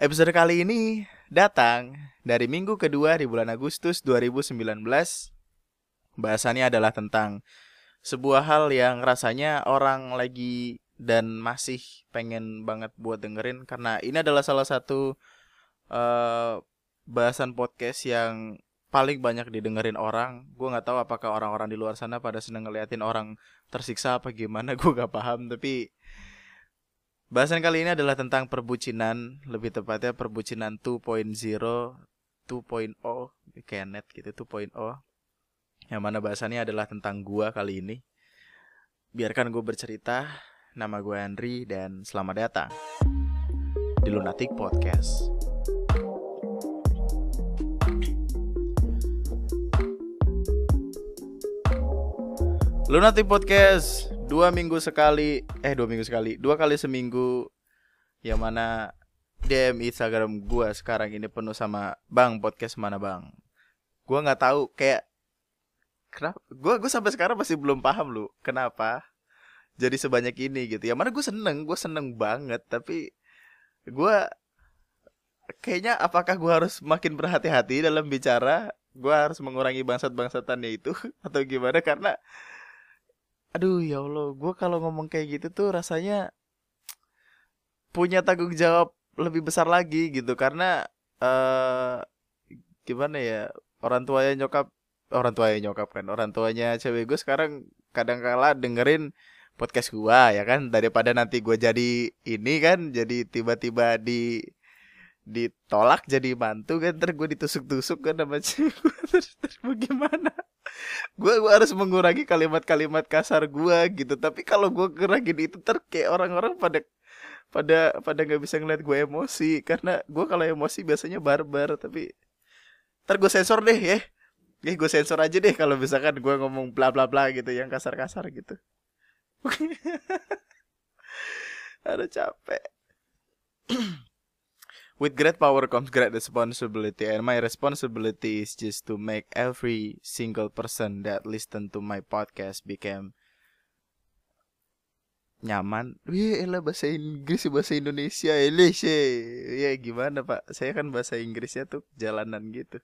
Episode kali ini datang dari minggu kedua di bulan Agustus 2019. Bahasannya adalah tentang sebuah hal yang rasanya orang lagi dan masih pengen banget buat dengerin karena ini adalah salah satu uh, bahasan podcast yang paling banyak didengerin orang. Gue nggak tahu apakah orang-orang di luar sana pada seneng ngeliatin orang tersiksa apa gimana. Gue gak paham tapi bahasan kali ini adalah tentang perbucinan, lebih tepatnya perbucinan 2.0, 2.0 kayak net gitu 2.0. Yang mana bahasannya adalah tentang gua kali ini. Biarkan gue bercerita. Nama gue Andri dan selamat datang di Lunatic Podcast. Lunatic Podcast dua minggu sekali eh dua minggu sekali. Dua kali seminggu yang mana DM Instagram gue sekarang ini penuh sama bang podcast mana bang? Gue nggak tahu kayak kenapa? Gue gue sampai sekarang masih belum paham lu kenapa jadi sebanyak ini gitu. Ya mana gue seneng gue seneng banget tapi gue kayaknya apakah gue harus makin berhati-hati dalam bicara? Gue harus mengurangi bangsat-bangsatannya itu atau gimana? Karena aduh ya allah. Gue kalau ngomong kayak gitu tuh rasanya punya tanggung jawab lebih besar lagi gitu. Karena uh, gimana ya orang tuanya nyokap orang tuanya nyokap kan orang tuanya cewek gue sekarang kadang kala dengerin podcast gua ya kan? Daripada nanti gue jadi ini kan jadi tiba-tiba di ditolak jadi mantu kan terus gue ditusuk-tusuk kan sama cewek terus, terus bagaimana? Gue gue harus mengurangi kalimat-kalimat kasar gue gitu. Tapi kalau gue kurangin itu ter kayak orang-orang pada pada pada nggak bisa ngeliat gue emosi. Karena gue kalau emosi biasanya barbar tapi ter gue sensor deh ya. Ya gue sensor aja deh kalau misalkan gue ngomong bla bla bla gitu yang kasar-kasar gitu. Ada capek With great power comes great responsibility, and my responsibility is just to make every single person that listen to my podcast become nyaman. Wih, elah bahasa Inggris bahasa Indonesia, elah Ya gimana pak? Saya kan bahasa Inggrisnya tuh jalanan gitu.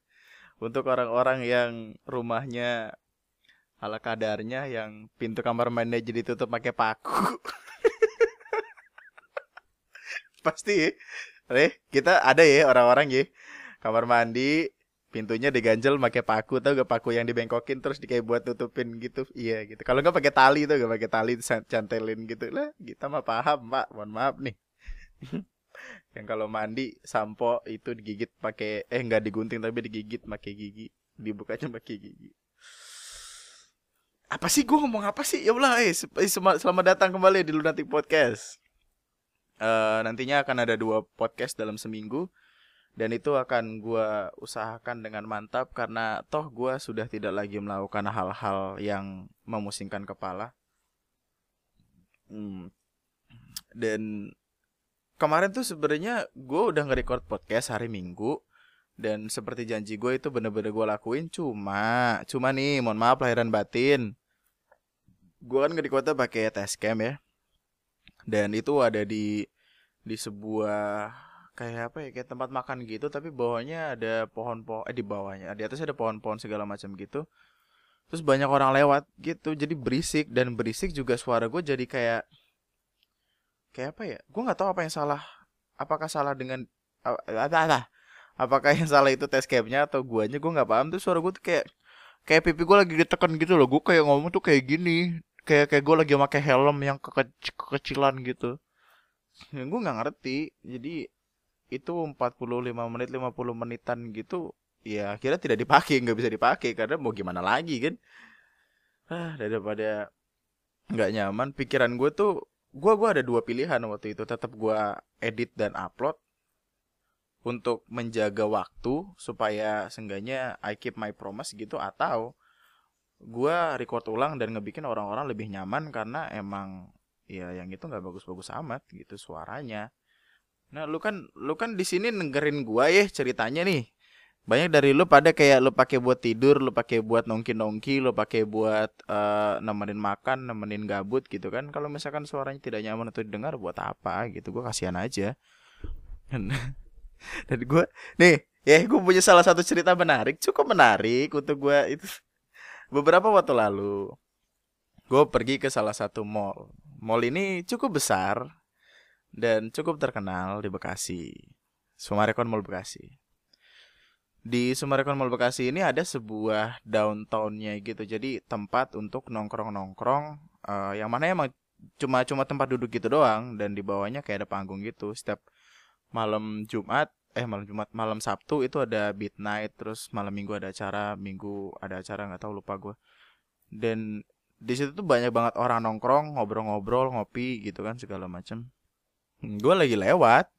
Untuk orang-orang yang rumahnya ala kadarnya yang pintu kamar mandi jadi tutup pakai paku. Pasti Eh, kita ada ya orang-orang ya. Kamar mandi, pintunya diganjel pakai paku tau gak paku yang dibengkokin terus kayak buat tutupin gitu. Iya gitu. Kalau nggak pakai tali tuh gak pakai tali cantelin gitu. Lah kita mah paham pak. Mohon maaf nih. Yang kalau mandi sampo itu digigit pakai eh nggak digunting tapi digigit pakai gigi. Dibukanya pakai gigi. Apa sih? Gue ngomong apa sih? Ya Allah eh, eh selamat datang kembali di Lunatic Podcast uh, nantinya akan ada dua podcast dalam seminggu. Dan itu akan gue usahakan dengan mantap karena toh gue sudah tidak lagi melakukan hal-hal yang memusingkan kepala. Hmm. dan kemarin tuh sebenarnya gue udah nge-record podcast hari minggu. Dan seperti janji gue itu bener-bener gue lakuin cuma cuma nih mohon maaf lahiran batin. Gue kan nge-recordnya pakai cam ya dan itu ada di di sebuah kayak apa ya kayak tempat makan gitu tapi bawahnya ada pohon-pohon eh di bawahnya di atasnya ada pohon-pohon segala macam gitu. Terus banyak orang lewat gitu jadi berisik. Dan berisik juga suara gue jadi kayak kayak apa ya gue nggak tahu apa yang salah apakah salah dengan apa apa apakah yang salah itu tes capnya atau guanya gue nggak paham. Tuh suara gue tuh kayak kayak pipi gue lagi ditekan gitu loh. Gue kayak ngomong tuh kayak gini kayak kayak gue lagi pakai helm yang keke kekecilan gitu. Ya, gue nggak ngerti. Jadi itu 45 menit 50 menitan gitu ya akhirnya tidak dipakai nggak bisa dipakai. Karena mau gimana lagi kan? Ah daripada nggak nyaman. Pikiran gue tuh gue gue ada dua pilihan waktu itu. Tetap gue edit dan upload untuk menjaga waktu supaya seenggaknya I keep my promise gitu atau gue record ulang dan ngebikin orang-orang lebih nyaman karena emang ya yang itu nggak bagus-bagus amat gitu suaranya. Nah lu kan lu kan di sini dengerin gua ya ceritanya nih. Banyak dari lu pada kayak lu pakai buat tidur lu pakai buat nongki nongki lu pakai buat uh, nemenin makan nemenin gabut gitu kan. Kalau misalkan suaranya tidak nyaman untuk didengar buat apa gitu? Gua kasihan aja. Dan gue nih ya gue punya salah satu cerita menarik cukup menarik untuk gue itu beberapa waktu lalu gue pergi ke salah satu mall. Mall ini cukup besar dan cukup terkenal di Bekasi Sumarekon Mall Bekasi. Di Sumarekon Mall Bekasi ini ada sebuah downtownnya gitu. Jadi tempat untuk nongkrong nongkrong uh, yang mana emang cuma cuma tempat duduk gitu doang dan di bawahnya kayak ada panggung gitu. Setiap malam Jumat eh malam Jumat malam Sabtu itu ada beat night terus malam Minggu ada acara Minggu ada acara nggak tahu lupa gue dan di situ tuh banyak banget orang nongkrong ngobrol-ngobrol ngopi gitu kan segala macam hmm, gue lagi lewat.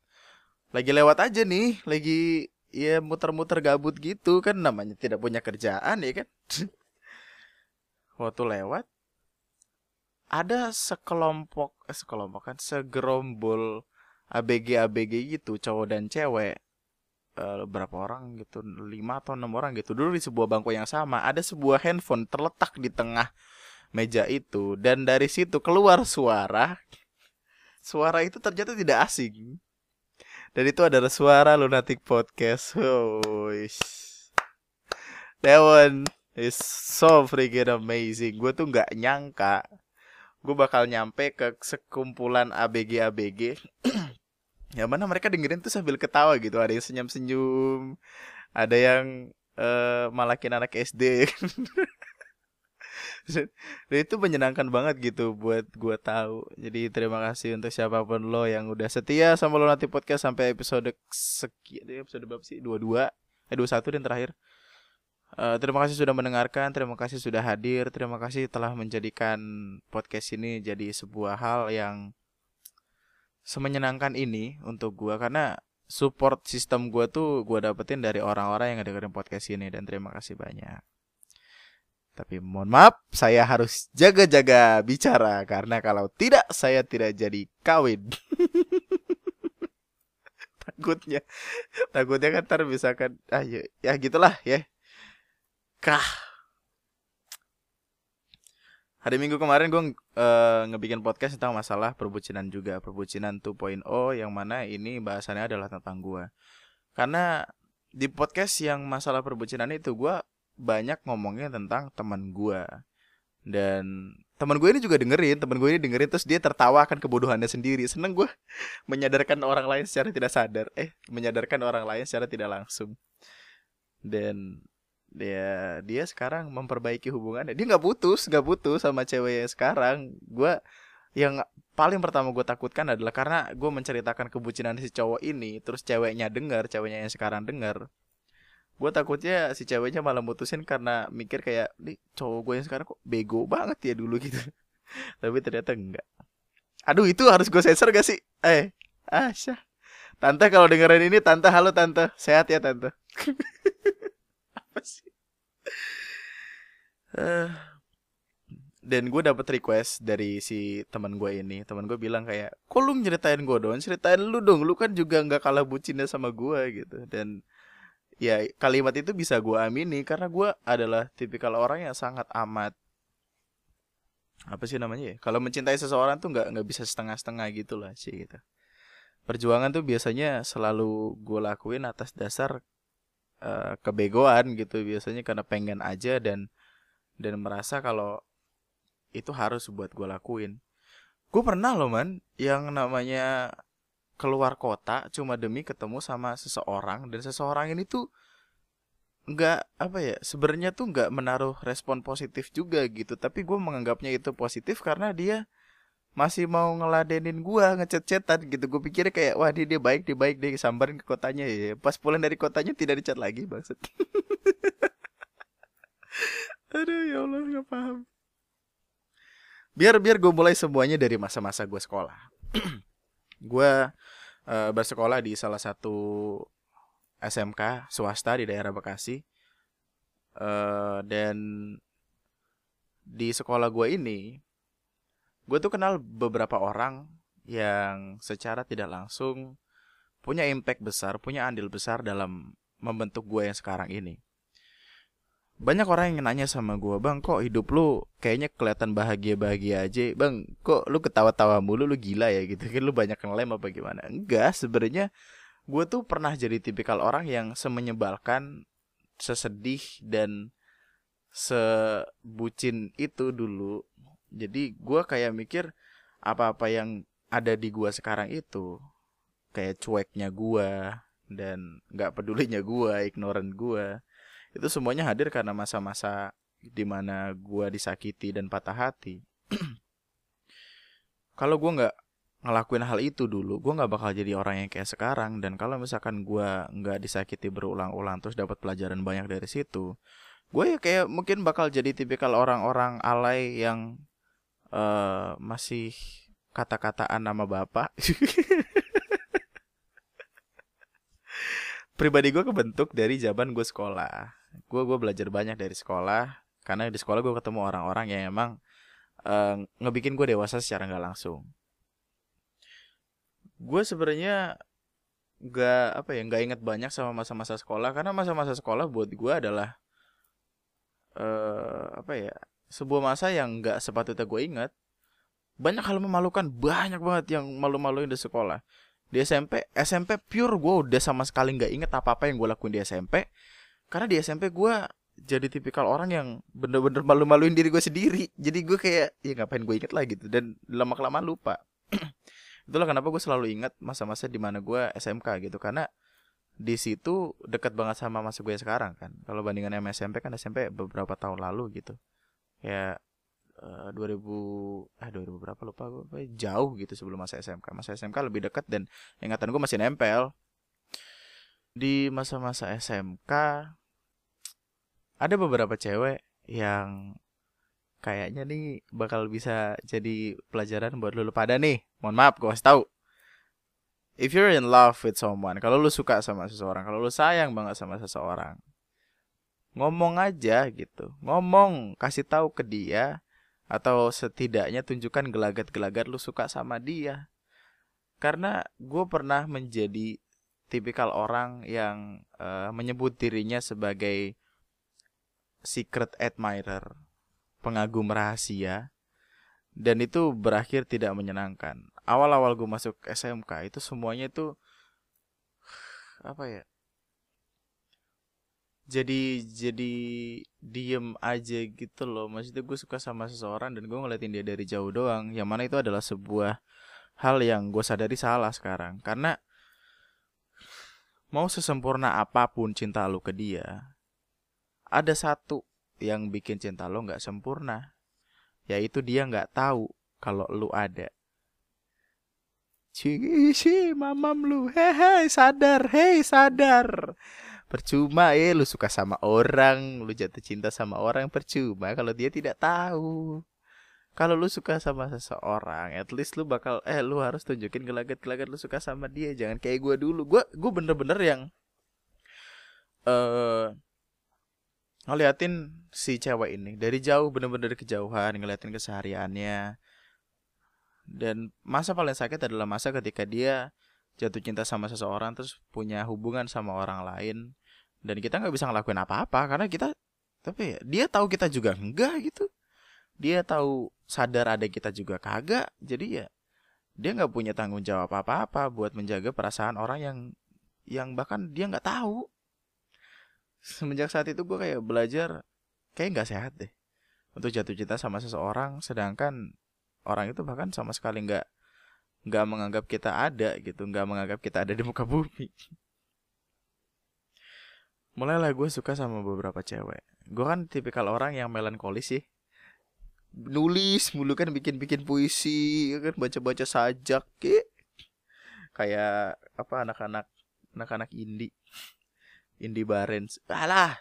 Lagi lewat aja nih lagi ya muter-muter gabut gitu kan namanya tidak punya kerjaan ya kan? Waktu lewat ada sekelompok eh, sekelompok kan segerombol ABG ABG gitu cowok dan cewek uh, berapa orang gitu lima atau enam orang gitu dulu di sebuah bangku yang sama ada sebuah handphone terletak di tengah meja itu dan dari situ keluar suara. Suara itu ternyata tidak asing. Dan itu adalah suara lunatic podcast. Oh that one is so freaking amazing. Gue tuh nggak nyangka gue bakal nyampe ke sekumpulan ABG ABG ya mana mereka dengerin tuh sambil ketawa gitu. Ada yang senyum senyum ada yang uh, malakin anak SD dan itu menyenangkan banget gitu buat gue tahu. Jadi terima kasih untuk siapa pun lo yang udah setia sama lo nanti podcast sampai episode sekian. Episode berapa sih? Dua dua eh dua satu dan terakhir. Uh, terima kasih sudah mendengarkan, terima kasih sudah hadir, terima kasih telah menjadikan podcast ini jadi sebuah hal yang semenyenangkan ini untuk gua karena support sistem gua tuh gua dapetin dari orang-orang yang dengerin podcast ini dan terima kasih banyak. Tapi mohon maaf, saya harus jaga-jaga bicara karena kalau tidak saya tidak jadi kawin. takutnya, takutnya kan ntar misalkan, ah ya, ya gitulah ya kah hari minggu kemarin gue uh, ngebikin podcast tentang masalah perbucinan juga. Perbucinan 2.0 yang mana ini bahasannya adalah tentang gue karena di podcast yang masalah perbucinan itu gue banyak ngomongnya tentang teman gue dan teman gue ini juga dengerin teman gue ini dengerin terus dia tertawa akan kebodohannya sendiri. Seneng gue menyadarkan orang lain secara tidak sadar. Eh menyadarkan orang lain secara tidak langsung. Dan dia dia sekarang memperbaiki hubungannya. Dia nggak putus nggak putus sama cewek sekarang. Gue yang paling pertama gue takutkan adalah karena gue menceritakan kebucinan si cowok ini terus ceweknya dengar ceweknya yang sekarang dengar gue takutnya si ceweknya malah mutusin karena mikir kayak nih cowok gue yang sekarang kok bego banget ya dulu gitu. Tapi ternyata enggak aduh itu harus gue sensor gak sih? Eh Asya tante kalau dengerin ini tante halo tante. Sehat ya tante apa sih? Uh, dan gue dapet request dari si teman gue ini. Teman gue bilang kayak kok lu nyeritain gue dong ceritain lu dong. Lu kan juga nggak kalah bucinnya sama gue gitu. Dan ya kalimat itu bisa gue amini karena gue adalah tipikal orang yang sangat amat apa sih namanya ya? Kalau mencintai seseorang tuh nggak nggak bisa setengah-setengah gitu lah sih gitu. Perjuangan tuh biasanya selalu gue lakuin atas dasar uh, kebegoan gitu biasanya karena pengen aja dan dan merasa kalau itu harus buat gue lakuin. Gue pernah loh man yang namanya keluar kota cuma demi ketemu sama seseorang dan seseorang ini tuh nggak apa ya sebenarnya tuh nggak menaruh respon positif juga gitu. Tapi gue menganggapnya itu positif karena dia masih mau ngeladenin gua ngechat-chatan gitu. Gue pikirnya kayak wah dia, dia baik dia baik dia sambarin ke kotanya ya. Pas pulang dari kotanya tidak dicat lagi maksud. Aduh ya Allah nggak paham. Biar biar gue mulai semuanya dari masa-masa gue sekolah. Gue uh, bersekolah di salah satu SMK swasta di daerah Bekasi. Uh, dan di sekolah gue ini gue tuh kenal beberapa orang yang secara tidak langsung punya impact besar, punya andil besar dalam membentuk gue yang sekarang ini. Banyak orang yang nanya sama gue, bang kok hidup lu kayaknya kelihatan bahagia-bahagia aja, bang kok lu ketawa-tawa mulu, lu gila ya gitu, kan lu banyak yang lem apa gimana? Enggak, sebenarnya gue tuh pernah jadi tipikal orang yang semenyebalkan sesedih dan sebucin itu dulu jadi gue kayak mikir apa-apa yang ada di gue sekarang itu kayak cueknya gue dan nggak pedulinya gue ignoran gue itu semuanya hadir karena masa-masa di mana gue disakiti dan patah hati. Kalau gue nggak ngelakuin hal itu dulu gue nggak bakal jadi orang yang kayak sekarang. Dan kalau misalkan gue nggak disakiti berulang-ulang terus dapat pelajaran banyak dari situ gue ya kayak mungkin bakal jadi tipikal orang-orang alay yang uh, masih kata-kataan nama bapak. Pribadi gue kebentuk dari zaman gue sekolah. Gue gue belajar banyak dari sekolah karena di sekolah gue ketemu orang-orang yang emang uh, ngebikin gue dewasa secara nggak langsung. Gue sebenarnya nggak apa ya nggak inget banyak sama masa-masa sekolah karena masa-masa sekolah buat gue adalah uh, apa ya sebuah masa yang nggak sepatutnya gue ingat banyak hal memalukan banyak banget yang malu-maluin di sekolah. Di SMP SMP pure gue udah sama sekali nggak inget apa apa yang gue lakuin di SMP karena di SMP gue jadi tipikal orang yang bener-bener malu-maluin diri gue sendiri. Jadi gue kayak ya ngapain gue inget lah gitu dan lama kelamaan lupa. Itulah kenapa gue selalu ingat masa-masa di mana gue SMK gitu karena di situ dekat banget sama masa gue sekarang kan. Kalau bandingan sama SMP kan SMP beberapa tahun lalu gitu ya uh, 2000 eh 2000 berapa lupa gue jauh gitu sebelum masa SMK masa SMK lebih dekat dan ingatan gue masih nempel di masa-masa SMK ada beberapa cewek yang kayaknya nih bakal bisa jadi pelajaran buat lu pada nih. Mohon maaf, gue kasih tahu. If you're in love with someone, kalau lu suka sama seseorang, kalau lu sayang banget sama seseorang, ngomong aja gitu. Ngomong, kasih tahu ke dia atau setidaknya tunjukkan gelagat-gelagat lu suka sama dia. Karena gue pernah menjadi tipikal orang yang uh, menyebut dirinya sebagai secret admirer pengagum rahasia dan itu berakhir tidak menyenangkan. Awal-awal gue masuk SMK itu semuanya itu apa ya? Jadi jadi diem aja gitu loh. Maksudnya gue suka sama seseorang dan gue ngeliatin dia dari jauh doang. Yang mana itu adalah sebuah hal yang gue sadari salah sekarang. Karena mau sesempurna apa pun cinta lu ke dia, ada satu yang bikin cinta lo nggak sempurna yaitu dia nggak tahu kalau lu ada Cici, mamam lu, hehe, sadar, hei sadar. Percuma eh lu suka sama orang, lu jatuh cinta sama orang percuma kalau dia tidak tahu. Kalau lu suka sama seseorang, at least lu bakal eh lu harus tunjukin gelagat-gelagat lu suka sama dia, jangan kayak gue dulu. Gue gue bener-bener yang eh uh, ngeliatin si cewek ini dari jauh bener-bener dari kejauhan ngeliatin kesehariannya dan masa paling sakit adalah masa ketika dia jatuh cinta sama seseorang terus punya hubungan sama orang lain dan kita nggak bisa ngelakuin apa-apa karena kita tapi dia tahu kita juga enggak gitu. Dia tahu sadar ada kita juga kagak jadi ya dia nggak punya tanggung jawab apa-apa buat menjaga perasaan orang yang yang bahkan dia nggak tahu. Semenjak saat itu gue kayak belajar kayak nggak sehat deh untuk jatuh cinta sama seseorang sedangkan orang itu bahkan sama sekali nggak nggak menganggap kita ada gitu nggak menganggap kita ada di muka bumi mulailah gue suka sama beberapa cewek. Gue kan tipikal orang yang melankolis sih. Nulis mulu kan bikin bikin puisi kan baca baca sajak kayak apa anak-anak anak-anak indie Indi Barens alah.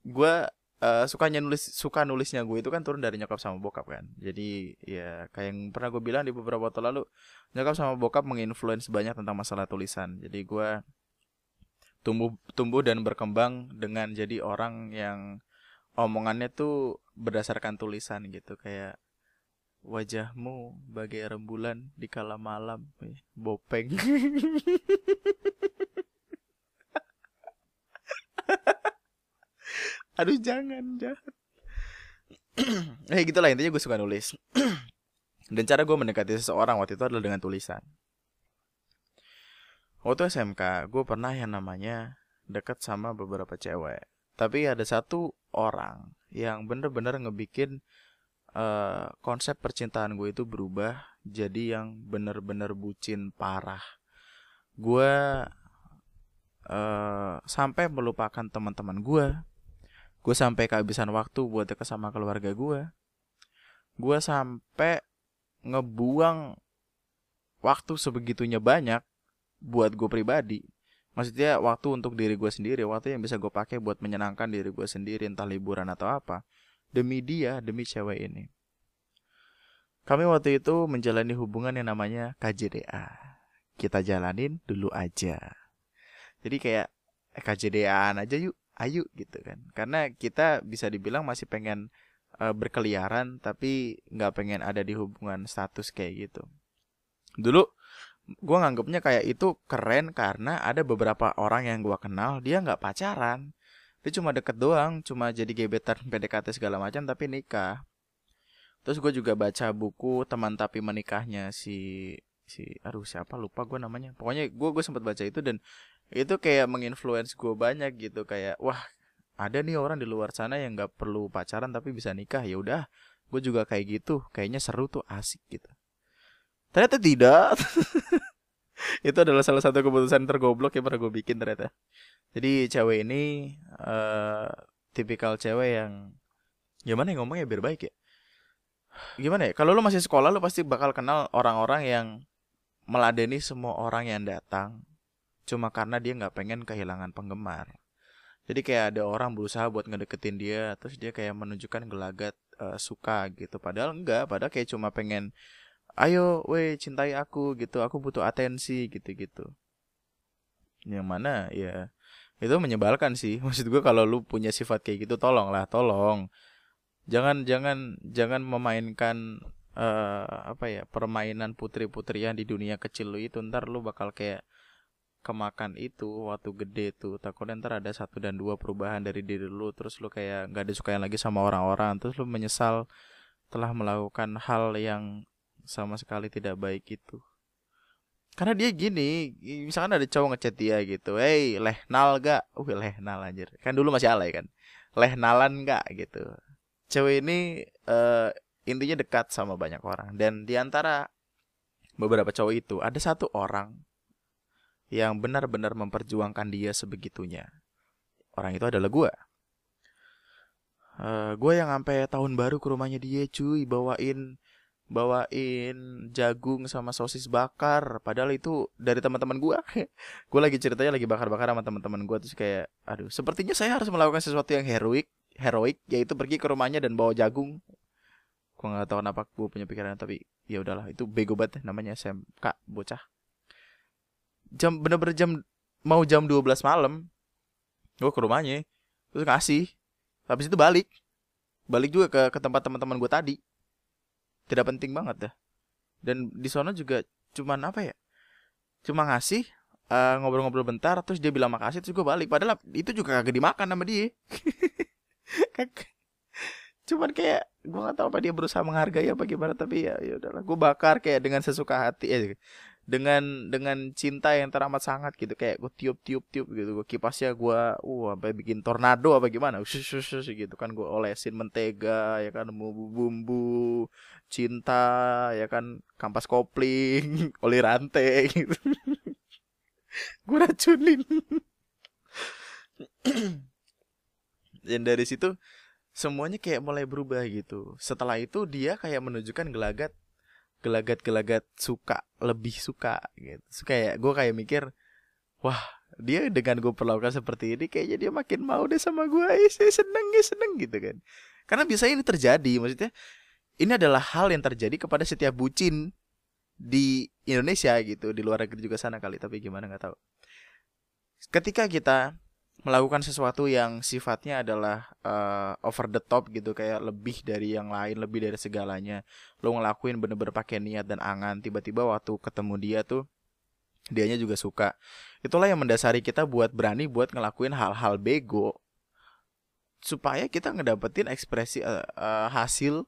Gue uh, sukanya nulis suka nulisnya gue itu kan turun dari nyokap sama bokap kan. Jadi ya kayak yang pernah gue bilang di beberapa waktu lalu nyokap sama bokap menginfluence banyak tentang masalah tulisan. Jadi gue tumbuh tumbuh dan berkembang dengan jadi orang yang omongannya tuh berdasarkan tulisan gitu. Kayak wajahmu bagai rembulan di kala malam bopeng. Aduh jangan jangan. Eh gitulah intinya gue suka nulis. Dan cara gue mendekati seseorang waktu itu adalah dengan tulisan waktu SMK gue pernah yang namanya deket sama beberapa cewek. Tapi ada satu orang yang bener-bener ngebikin uh, konsep percintaan gue itu berubah jadi yang bener-bener bucin parah. Gue uh, sampai melupakan teman-teman gue gue sampai kehabisan waktu buat deket sama keluarga gue gue sampai ngebuang waktu sebegitunya banyak buat gue pribadi. Maksudnya waktu untuk diri gue sendiri waktu yang bisa gue pakai buat menyenangkan diri gue sendiri entah liburan atau apa demi dia demi cewek ini. Kami waktu itu menjalani hubungan yang namanya KJDA kita jalanin dulu aja. Jadi kayak eh, KJDA aja yuk ayo gitu kan. Karena kita bisa dibilang masih pengen uh, berkeliaran tapi nggak pengen ada di hubungan status kayak gitu. Dulu gue nganggapnya kayak itu keren karena ada beberapa orang yang gue kenal dia nggak pacaran. Dia cuma deket doang cuma jadi gebetan PDKT segala macam tapi nikah. Terus gue juga baca buku teman tapi menikahnya si si aduh siapa? Lupa gue namanya. Pokoknya gue gue sempat baca itu dan itu kayak menginfluence gue banyak gitu. Kayak wah ada nih orang di luar sana yang nggak perlu pacaran tapi bisa nikah. Ya udah gue juga kayak gitu. Kayaknya seru tuh asik gitu Ternyata tidak. itu adalah salah satu keputusan tergoblok yang pernah gue bikin ternyata. Jadi cewek ini uh, tipikal cewek yang gimana ya ngomongnya biar baik ya. Gimana ya? Kalau lu masih sekolah lu pasti bakal kenal orang-orang yang meladeni semua orang yang datang cuma karena dia nggak pengen kehilangan penggemar. Jadi kayak ada orang berusaha buat ngedeketin dia, terus dia kayak menunjukkan gelagat uh, suka gitu. Padahal enggak, padahal kayak cuma pengen ayo weh cintai aku gitu. Aku butuh atensi gitu-gitu. Yang mana ya itu menyebalkan sih. Maksud gue kalau lu punya sifat kayak gitu tolong lah tolong. Jangan jangan jangan memainkan uh, apa ya permainan putri-putrian di dunia kecil lu itu. Ntar lu bakal kayak kemakan itu waktu gede tuh. Takutnya ntar ada satu dan dua perubahan dari diri lu. Terus lu kayak nggak disukai lagi sama orang-orang. Terus lu menyesal telah melakukan hal yang sama sekali tidak baik itu karena dia gini misalkan ada cowok ngechat dia gitu hey leh nal gak uh leh nal anjir. Kan dulu masih alay kan. Leh nalan gak gitu. Cewek ini uh, intinya dekat sama banyak orang. Dan di antara beberapa cowok itu ada satu orang yang benar-benar memperjuangkan dia sebegitunya. Orang itu adalah gue uh, gue yang sampai tahun baru ke rumahnya dia cuy bawain bawain jagung sama sosis bakar. Padahal itu dari teman-teman gue gue lagi ceritanya lagi bakar-bakar sama teman-teman gue terus kayak aduh sepertinya saya harus melakukan sesuatu yang heroik heroik yaitu pergi ke rumahnya dan bawa jagung. Gue nggak tahu kenapa gue punya pikiran tapi ya udahlah itu bego banget namanya SMK bocah. Jam bener-bener jam mau jam 12 malam gue ke rumahnya terus ngasih. Habis itu balik. Balik juga ke ke tempat teman-teman gue tadi tidak penting banget dah dan di sana juga cuman apa ya cuma ngasih eh, ngobrol-ngobrol bentar terus dia bilang makasih terus gue balik. Padahal itu juga kagak dimakan sama dia. Cuman kayak gue gak tahu apa dia berusaha menghargai apa gimana tapi ya ya udahlah. Gue bakar kayak dengan sesuka hati eh dengan dengan cinta yang teramat sangat gitu. Kayak gue tiup tiup tiup gitu. Gue kipasnya gue uh sampai bikin tornado apa gimana. Gitu kan. Gue olesin mentega ya kan. Bumbu bumbu cinta ya kan. Kampas kopling oli rantai gitu. Gue racunin dan dari situ semuanya kayak mulai berubah gitu. Setelah itu dia kayak menunjukkan gelagat gelagat-gelagat suka lebih suka gitu. So, kayak gue kayak mikir wah dia dengan gue perlakukan seperti ini kayaknya dia makin mau deh sama gue eh, saya seneng ya seneng gitu kan. Karena biasanya ini terjadi maksudnya ini adalah hal yang terjadi kepada setiap bucin di Indonesia gitu di luar negeri juga sana kali tapi gimana nggak tahu. Ketika kita melakukan sesuatu yang sifatnya adalah uh, over the top gitu kayak lebih dari yang lain lebih dari segalanya. Lo ngelakuin bener-bener pakai niat dan angan tiba-tiba waktu ketemu dia tuh dianya juga suka. Itulah yang mendasari kita buat berani buat ngelakuin hal-hal bego supaya kita ngedapetin ekspresi uh, uh, hasil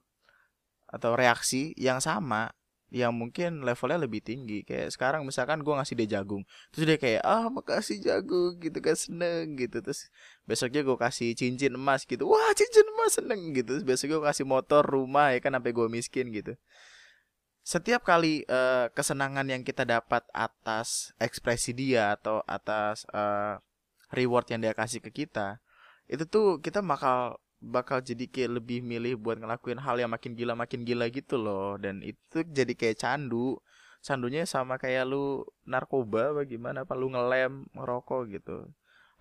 atau reaksi yang sama yang mungkin levelnya lebih tinggi. Kayak sekarang misalkan gue ngasih dia jagung terus dia kayak ah makasih jagung gitu kan seneng gitu. Terus besoknya gue kasih cincin emas gitu wah cincin emas seneng gitu. Terus besoknya gue kasih motor rumah ya kan sampai gue miskin gitu. Setiap kali uh, kesenangan yang kita dapat atas ekspresi dia atau atas uh, reward yang dia kasih ke kita itu tuh kita bakal bakal jadi kayak lebih milih buat ngelakuin hal yang makin gila makin gila gitu loh. Dan itu jadi kayak candu. Candunya sama kayak lu narkoba bagaimana apa lu ngelem ngerokok gitu.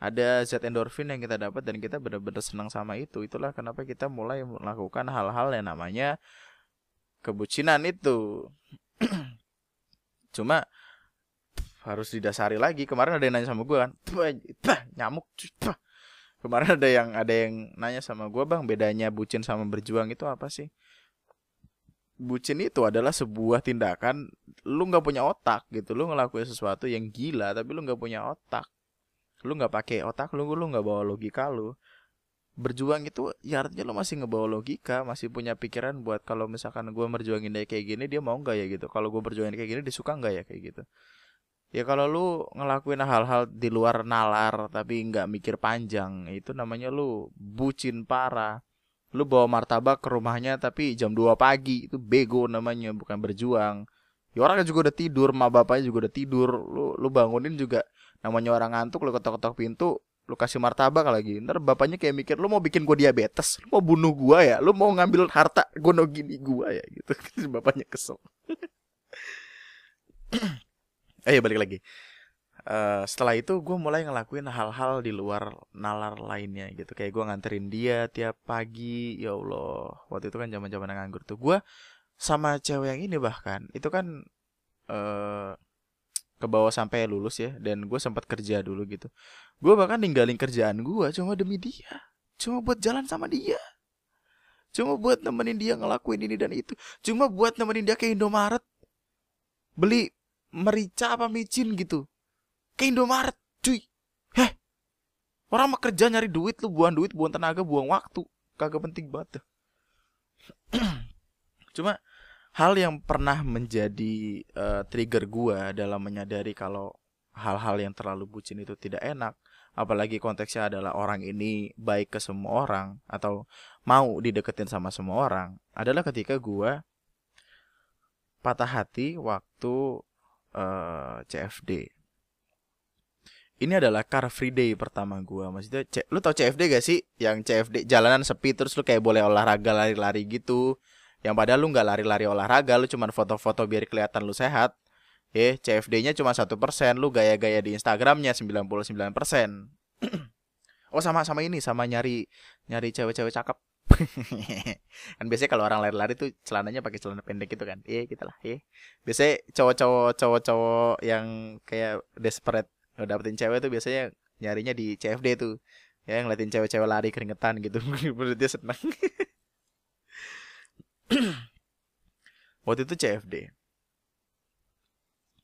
Ada zat endorfin yang kita dapat dan kita benar-benar senang sama itu. Itulah kenapa kita mulai melakukan hal-hal yang namanya kebucinan itu. Cuma harus didasari lagi. Kemarin ada yang nanya sama gue kan nyamuk kemarin ada yang ada yang nanya sama gue bang bedanya bucin sama berjuang itu apa sih? Bucin itu adalah sebuah tindakan lu nggak punya otak gitu. Lu ngelakuin sesuatu yang gila tapi lu nggak punya otak. Lu nggak pakai otak lu lu nggak bawa logika lu. Berjuang itu ya artinya lu masih ngebawa logika masih punya pikiran buat kalau misalkan gue merjuangin dia kayak gini dia mau nggak ya gitu. Kalau gue berjuangin kayak gini dia suka nggak ya kayak gitu ya kalau lu ngelakuin hal-hal di luar nalar tapi nggak mikir panjang itu namanya lu bucin parah. Lu bawa martabak ke rumahnya tapi jam 2 pagi itu bego namanya bukan berjuang. Ya orang juga udah tidur ma bapaknya juga udah tidur. Lu lu bangunin juga namanya orang ngantuk lu ketok-ketok pintu lu kasih martabak lagi. Ntar bapaknya kayak mikir lu mau bikin gua diabetes? Lu mau bunuh gua ya? Lu mau ngambil harta gono gini gua ya? Gitu. Bapaknya kesel eh balik lagi. Uh, setelah itu gue mulai ngelakuin hal-hal di luar nalar lainnya gitu. Kayak gue nganterin dia tiap pagi ya allah. Waktu itu kan zaman zaman nganggur tuh. Gue sama cewek yang ini bahkan itu kan uh, ke bawah sampai lulus ya dan gue sempat kerja dulu gitu. Gue bahkan ninggalin kerjaan gue cuma demi dia. Cuma buat jalan sama dia. Cuma buat nemenin dia ngelakuin ini dan itu. Cuma buat nemenin dia ke Indomaret. Beli merica apa micin gitu. Ke Indomaret cuy. Heh. Orang mah kerja nyari duit lu buang duit buang tenaga buang waktu. Kagak penting banget tuh. cuma hal yang pernah menjadi uh, trigger gua dalam menyadari kalau hal-hal yang terlalu bucin itu tidak enak apalagi konteksnya adalah orang ini baik ke semua orang atau mau dideketin sama semua orang adalah ketika gua patah hati waktu uh, eh, CFD. Ini adalah car free day pertama gua. Maksudnya, C lu tau CFD gak sih? Yang CFD jalanan sepi terus lu kayak boleh olahraga lari-lari gitu. Yang padahal lu nggak lari-lari olahraga, lu cuma foto-foto biar kelihatan lu sehat. Eh, CFD-nya cuma satu persen, lu gaya-gaya di Instagramnya 99%. oh sama sama ini, sama nyari nyari cewek-cewek cakep. kan biasanya kalau orang lari-lari tuh celananya pakai celana pendek gitu kan. Iya gitu lah iya. Biasanya cowok-cowok cowok-cowok yang kayak desperate dapetin cewek tuh biasanya nyarinya di CFD tuh. Ya ngeliatin cewek-cewek lari keringetan gitu. Menurut dia seneng. Waktu itu CFD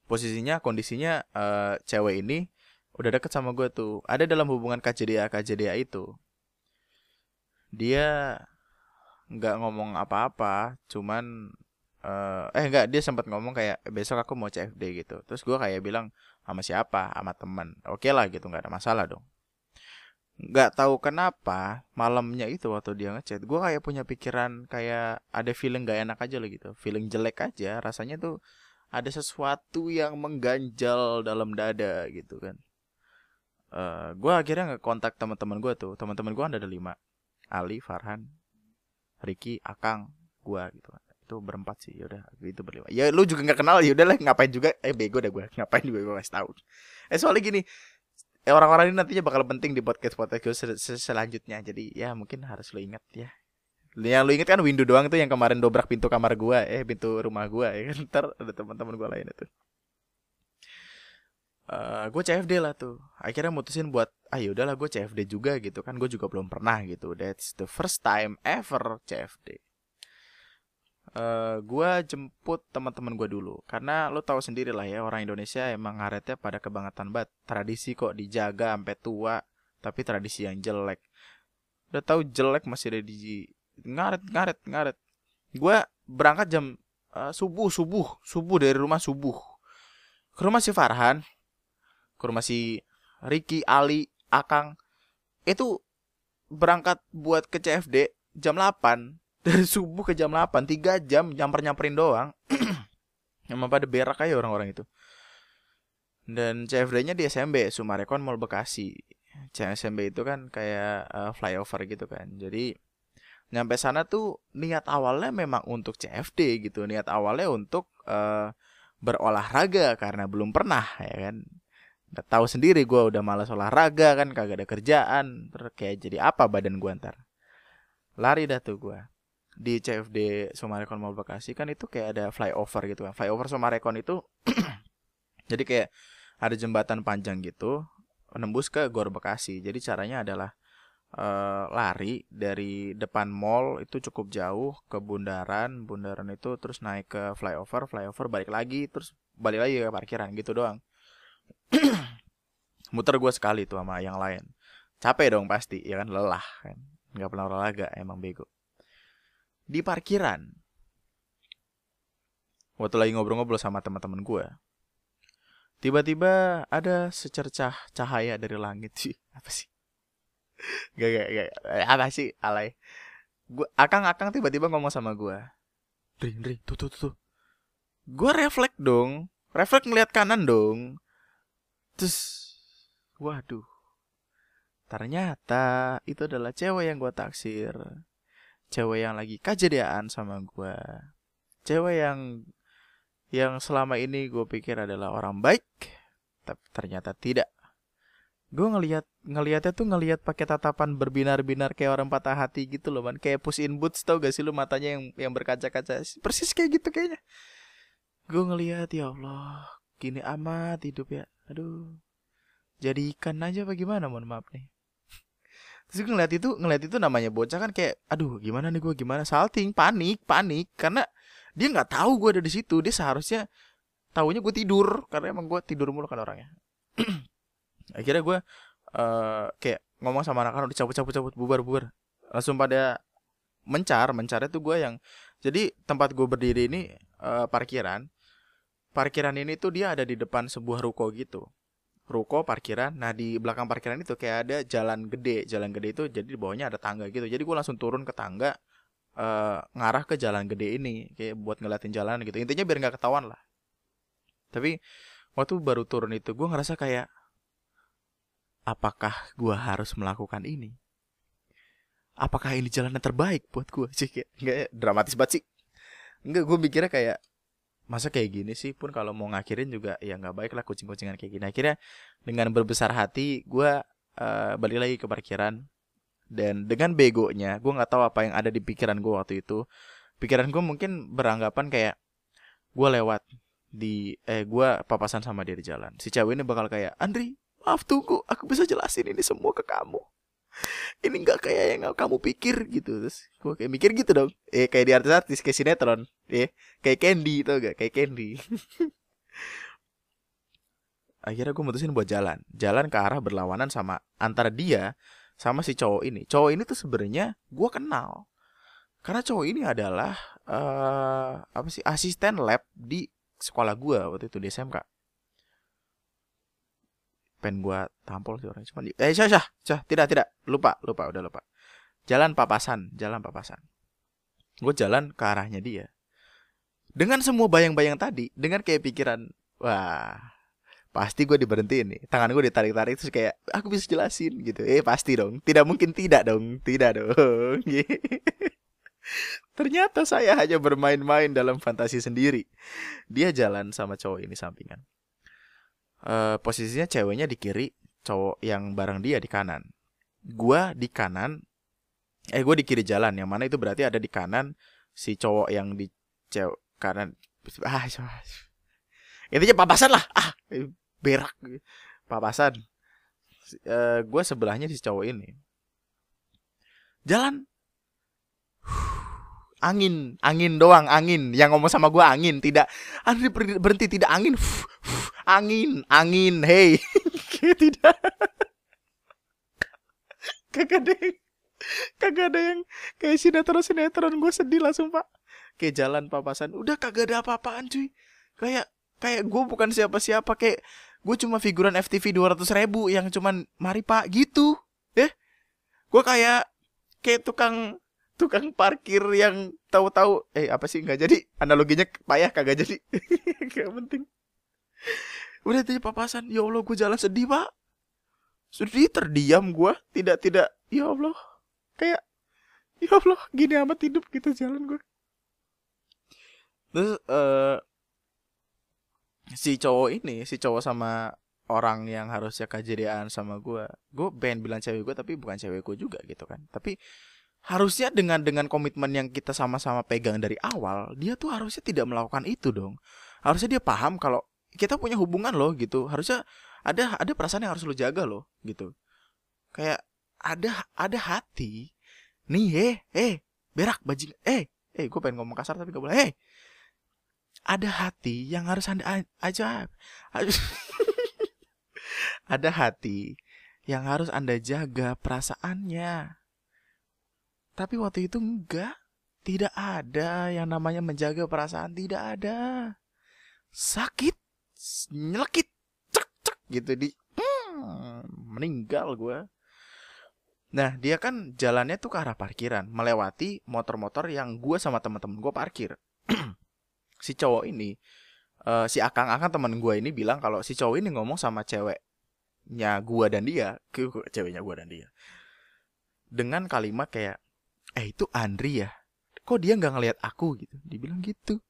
posisinya kondisinya uh, cewek ini udah deket sama gue tuh. Ada dalam hubungan KJDA KJDA itu dia nggak ngomong apa-apa cuman uh, eh nggak dia sempat ngomong kayak besok aku mau CFD gitu. Terus gue kayak bilang sama siapa? Sama teman oke okay lah gitu nggak ada masalah dong. Nggak tahu kenapa malamnya itu waktu dia ngechat gue kayak punya pikiran kayak ada feeling gak enak aja lah gitu. Feeling jelek aja rasanya tuh ada sesuatu yang mengganjal dalam dada gitu kan. Uh, eh, gue akhirnya nggak kontak teman-teman gue tuh. Teman-teman gue ada lima Ali Farhan Ricky Akang gua gitu. Kan itu berempat sih yaudah itu berlima. Ya lu juga nggak kenal ya udahlah ngapain juga? Eh bego dah gue ngapain juga gue kasih tahu? Eh soalnya gini eh, orang-orang ini nantinya bakal penting di podcast podcast gue sel sel selanjutnya. Jadi ya mungkin harus lo ingat ya. Yang lu inget kan window doang tuh yang kemarin dobrak pintu kamar gua eh pintu rumah gua ya kan? Ntar ada teman-teman gua lain itu uh, eh, gue CFD lah tuh. Akhirnya mutusin buat ah ya udahlah gue CFD juga gitu kan. Gue juga belum pernah gitu. That's the first time ever CFD uh, eh, gue jemput teman-teman gue dulu. Karena lo tahu sendiri lah ya orang Indonesia emang ngaretnya pada kebangetan banget. Tradisi kok dijaga sampai tua tapi tradisi yang jelek. Udah tahu jelek masih ada di ngaret ngaret ngaret. Gue berangkat jam uh, subuh subuh subuh dari rumah subuh. Ke rumah si Farhan ke rumah si Ricky Ali Akang. Itu berangkat buat ke CFD jam 8 dari subuh ke jam 8 3 jam nyamper nyamperin doang. Emang pada berak aja orang-orang itu. Dan CFD-nya di SMB Sumarekon Mall Bekasi. CSMB itu kan kayak uh, flyover gitu kan. Jadi nyampe sana tuh niat awalnya memang untuk CFD gitu. Niat awalnya untuk uh, berolahraga karena belum pernah ya kan udah tahu sendiri gue udah malas olahraga kan kagak ada kerjaan kayak jadi apa badan gue ntar. Lari dah tuh gue di CFD Sumarekon Mall Bekasi kan itu kayak ada flyover gitu kan. Flyover Sumarekon itu jadi kayak ada jembatan panjang gitu nembus ke Gor Bekasi. Jadi caranya adalah uh, lari dari depan mall itu cukup jauh ke bundaran bundaran itu terus naik ke flyover flyover balik lagi terus balik lagi ke parkiran gitu doang muter gue sekali tuh sama yang lain. Capek dong pasti ya kan? Lelah kan? Nggak pernah olahraga emang bego. Di parkiran waktu lagi ngobrol-ngobrol sama teman-teman gue tiba-tiba ada secercah cahaya dari langit. Sih apa sih? Gak gak gak apa sih? Alay. Gua akang akang tiba-tiba ngomong sama gue Dri, Dri, tuh tuh tuh, tuh. gue refleks dong. Refleks ngeliat kanan dong terus waduh ternyata itu adalah cewek yang gue taksir. Cewek yang lagi kejadian sama gue cewek yang yang selama ini gue pikir adalah orang baik tapi ternyata tidak. Gue ngelihat ngelihatnya tuh ngelihat pakai tatapan berbinar-binar kayak orang patah hati gitu loh man. Kayak push in boots tau gak sih lu matanya yang yang berkaca-kaca? Persis kayak gitu kayaknya. Gue ngelihat ya Allah gini amat hidup ya aduh. Jadi ikan aja bagaimana mohon maaf nih. Terus gue ngeliat itu ngeliat itu namanya bocah kan kayak aduh gimana nih gue gimana? Salting panik panik. Karena dia nggak tahu gue ada di situ. Dia seharusnya tahunya gue tidur. Karena emang gue tidur mulu kan orangnya. Akhirnya gue uh, kayak ngomong sama anak-anak dicabut cabut cabut bubar bubar langsung pada mencar. Mencar itu gue yang jadi tempat gue berdiri ini uh, parkiran parkiran ini tuh dia ada di depan sebuah ruko gitu ruko parkiran nah di belakang parkiran itu kayak ada jalan gede jalan gede itu jadi di bawahnya ada tangga gitu jadi gue langsung turun ke tangga uh, ngarah ke jalan gede ini kayak buat ngeliatin jalan gitu intinya biar nggak ketahuan lah tapi waktu baru turun itu gue ngerasa kayak apakah gue harus melakukan ini? Apakah ini jalan yang terbaik buat gue sih? Kayak nggak ya, dramatis banget sih. Enggak, gue mikirnya kayak masa kayak gini sih pun kalau mau ngakhirin juga ya nggak baik lah kucing-kucingan kayak gini. Akhirnya dengan berbesar hati gue uh, balik lagi ke parkiran dan dengan begonya gue nggak tahu apa yang ada di pikiran gue waktu itu. Pikiran gue mungkin beranggapan kayak gue lewat di eh gue papasan sama dia di jalan. Si cewek ini bakal kayak Andri maaf tunggu aku bisa jelasin ini semua ke kamu ini nggak kayak yang kamu pikir gitu. Terus gue kayak mikir gitu dong. Eh kayak di artis-artis kayak sinetron. Eh kayak Candy tau gak kayak Candy. Akhirnya gue mutusin buat jalan. Jalan ke arah berlawanan sama antara dia sama si cowok ini. Cowok ini tuh sebenarnya gue kenal. Karena cowok ini adalah uh, apa sih asisten lab di sekolah gue waktu itu di SMK pengen gua tampol sih orangnya. Cuma eh syah syah syah tidak tidak. Lupa lupa udah lupa. Jalan papasan jalan papasan. Gue jalan ke arahnya dia. Dengan semua bayang-bayang tadi dengan kayak pikiran wah pasti gue diberhentiin nih. Tangan gue ditarik-tarik terus kayak aku bisa jelasin gitu. Eh pasti dong. Tidak mungkin tidak dong. Tidak dong. Ternyata saya hanya bermain-main dalam fantasi sendiri. Dia jalan sama cowok ini sampingan uh, posisinya ceweknya di kiri, cowok yang bareng dia di kanan. Gua di kanan, eh gue di kiri jalan, yang mana itu berarti ada di kanan si cowok yang di cewek kanan. Ah, intinya papasan lah, ah berak, papasan. Uh, gue sebelahnya si cowok ini. Jalan angin angin doang angin yang ngomong sama gue angin tidak berhenti tidak angin angin angin hey. Tidak. Kagak ada yang kagak ada yang kayak sinetron sinetron gue sedih langsung pak. Kayak jalan papasan. Udah kagak ada apa-apaan cuy. Kayak kayak gue bukan siapa-siapa. Kayak gue cuma figuran FTV dua ratus ribu yang cuman mari pak gitu. Eh gue kayak kayak tukang tukang parkir yang tahu-tahu eh apa sih? Nggak jadi. Analoginya payah kagak jadi. Gak penting udah itu papasan ya allah gue jalan sedih pak. Sedih terdiam gue tidak tidak ya allah kayak ya allah gini amat hidup kita jalan gue terus uh, si cowok ini si cowok sama orang yang harusnya kejadian sama gue gue pengen bilang cewek gue tapi bukan cewek gue juga gitu kan. Tapi harusnya dengan dengan komitmen yang kita sama-sama pegang dari awal dia tuh harusnya tidak melakukan itu dong. Harusnya dia paham kalau kita punya hubungan loh gitu harusnya ada ada perasaan yang harus lo jaga loh gitu kayak ada ada hati nih eh eh berak bajing eh eh gue pengen ngomong kasar tapi gak boleh eh ada hati yang harus anda aja ada hati yang harus anda jaga perasaannya tapi waktu itu enggak. Tidak ada yang namanya menjaga perasaan. Tidak ada. Sakit. Nyelekit. Cek, cek. Gitu di. Hmm, meninggal gue. Nah dia kan jalannya tuh ke arah parkiran. Melewati motor-motor yang gue sama teman-teman gue parkir. si cowok ini. Uh, si akang-akang teman gue ini bilang kalau si cowok ini ngomong sama ceweknya gue dan dia. Ke ceweknya gue dan dia. Dengan kalimat kayak eh itu Andri ya kok dia nggak ngelihat aku gitu dibilang gitu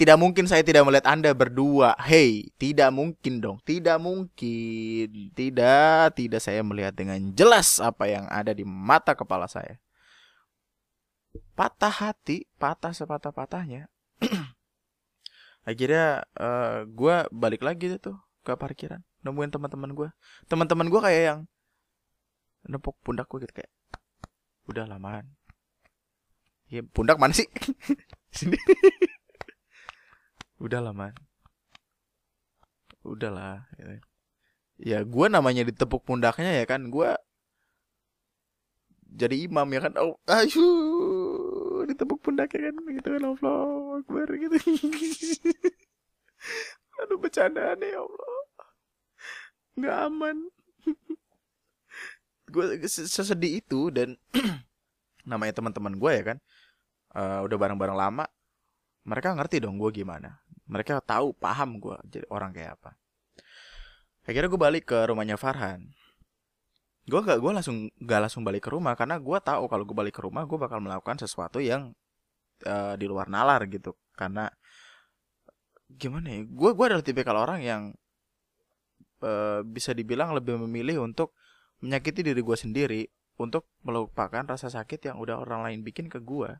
tidak mungkin saya tidak melihat anda berdua. Hey tidak mungkin dong. Tidak mungkin. Tidak tidak saya melihat dengan jelas apa yang ada di mata kepala saya. Patah hati patah sepatah patahnya akhirnya uh, eh, gue balik lagi tuh ke parkiran nemuin teman-teman gue teman-teman gue kayak yang nepuk pundak gue gitu kayak udah lamaan. Ya pundak mana sih? Sini. Udahlah man. Udahlah. Ya, ya gue namanya ditepuk pundaknya ya kan. Gue jadi imam ya kan. Oh, ayu ditepuk pundaknya kan gitu kan Allah Akbar gitu. Aduh bercandaan ya Allah. Nggak aman. gue sesedih itu dan namanya teman-teman gue ya kan uh, udah bareng-bareng lama mereka ngerti dong gue gimana mereka tahu paham gue jadi orang kayak apa. Akhirnya gue balik ke rumahnya Farhan. Gue gak gue langsung gak langsung balik ke rumah karena gue tahu kalau gue balik ke rumah gue bakal melakukan sesuatu yang uh, di luar nalar gitu. Karena gimana ya gue gue adalah tipe kalau orang yang uh, bisa dibilang lebih memilih untuk menyakiti diri gue sendiri untuk melupakan rasa sakit yang udah orang lain bikin ke gue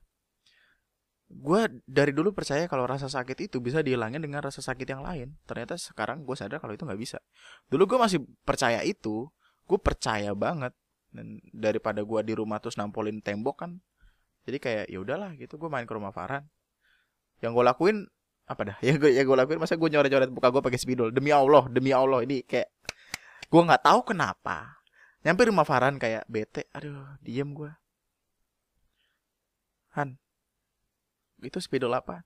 gue dari dulu percaya kalau rasa sakit itu bisa dihilangin dengan rasa sakit yang lain. Ternyata sekarang gue sadar kalau itu nggak bisa. Dulu gue masih percaya itu gue percaya banget. Dan daripada gue di rumah terus nampolin tembok kan jadi kayak ya udahlah gitu. Gue main ke rumah Farhan. Yang gue lakuin apa dah? Ya gue ya gue lakuin masa gue nyoret-nyoret buka gue pakai spidol? Demi Allah demi Allah. Ini kayak gue nggak tahu kenapa. Nyampe rumah Farhan kayak bete. Aduh diem gue Han itu spidol apa?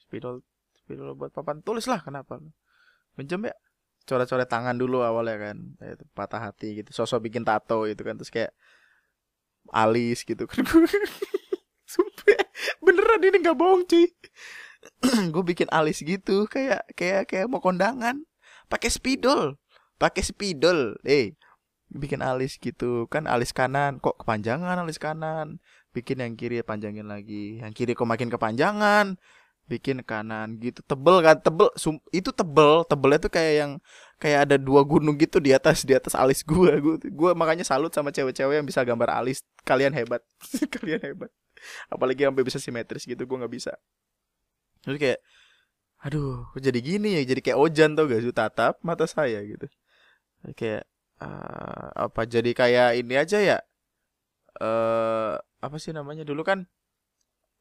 Spidol spidol buat papan tulis lah kenapa? Minjem ya? Coret-coret tangan dulu awalnya kan patah hati gitu. Sosok bikin tato itu kan terus kayak alis gitu kan. Sumpah beneran ini nggak bohong cuy. Gue bikin alis gitu kayak kayak kayak mau kondangan. Pakai spidol pakai spidol. Eh bikin alis gitu kan alis kanan. Kok kepanjangan alis kanan bikin yang kiri panjangin lagi. Yang kiri kok makin kepanjangan. Bikin kanan gitu. Tebel kan? Tebel. Sum, itu tebel. Tebelnya tuh kayak yang kayak ada dua gunung gitu di atas di atas alis gua. Gua, makanya salut sama cewek-cewek yang bisa gambar alis. Kalian hebat. Kalian hebat. Apalagi sampai bisa simetris gitu gua nggak bisa. Terus kayak aduh jadi gini ya? Jadi kayak ojan tau gak sih? Tatap mata saya gitu. Kayak uh, apa jadi kayak ini aja ya uh, apa sih namanya dulu kan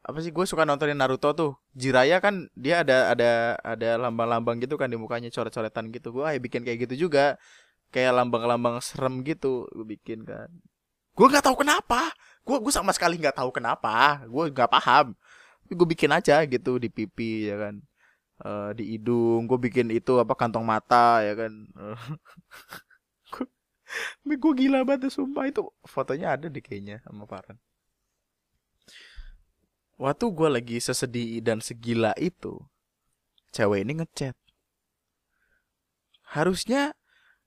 apa sih gue suka nontonin Naruto tuh. Jiraya kan dia ada ada ada lambang-lambang gitu kan di mukanya coret-coretan gitu. Gue ayo bikin kayak gitu juga. Kayak lambang-lambang serem gitu gue bikin kan. Gue nggak tahu kenapa. Gue gue sama sekali nggak tahu kenapa. Gue nggak paham. Gue bikin aja gitu di pipi ya kan. Uh, di hidung. Gue bikin itu apa kantong mata ya kan gue gila banget sumpah. Itu fotonya ada deh kayaknya sama Farhan. Waktu gue lagi sesedih dan segila itu cewek ini ngechat. Harusnya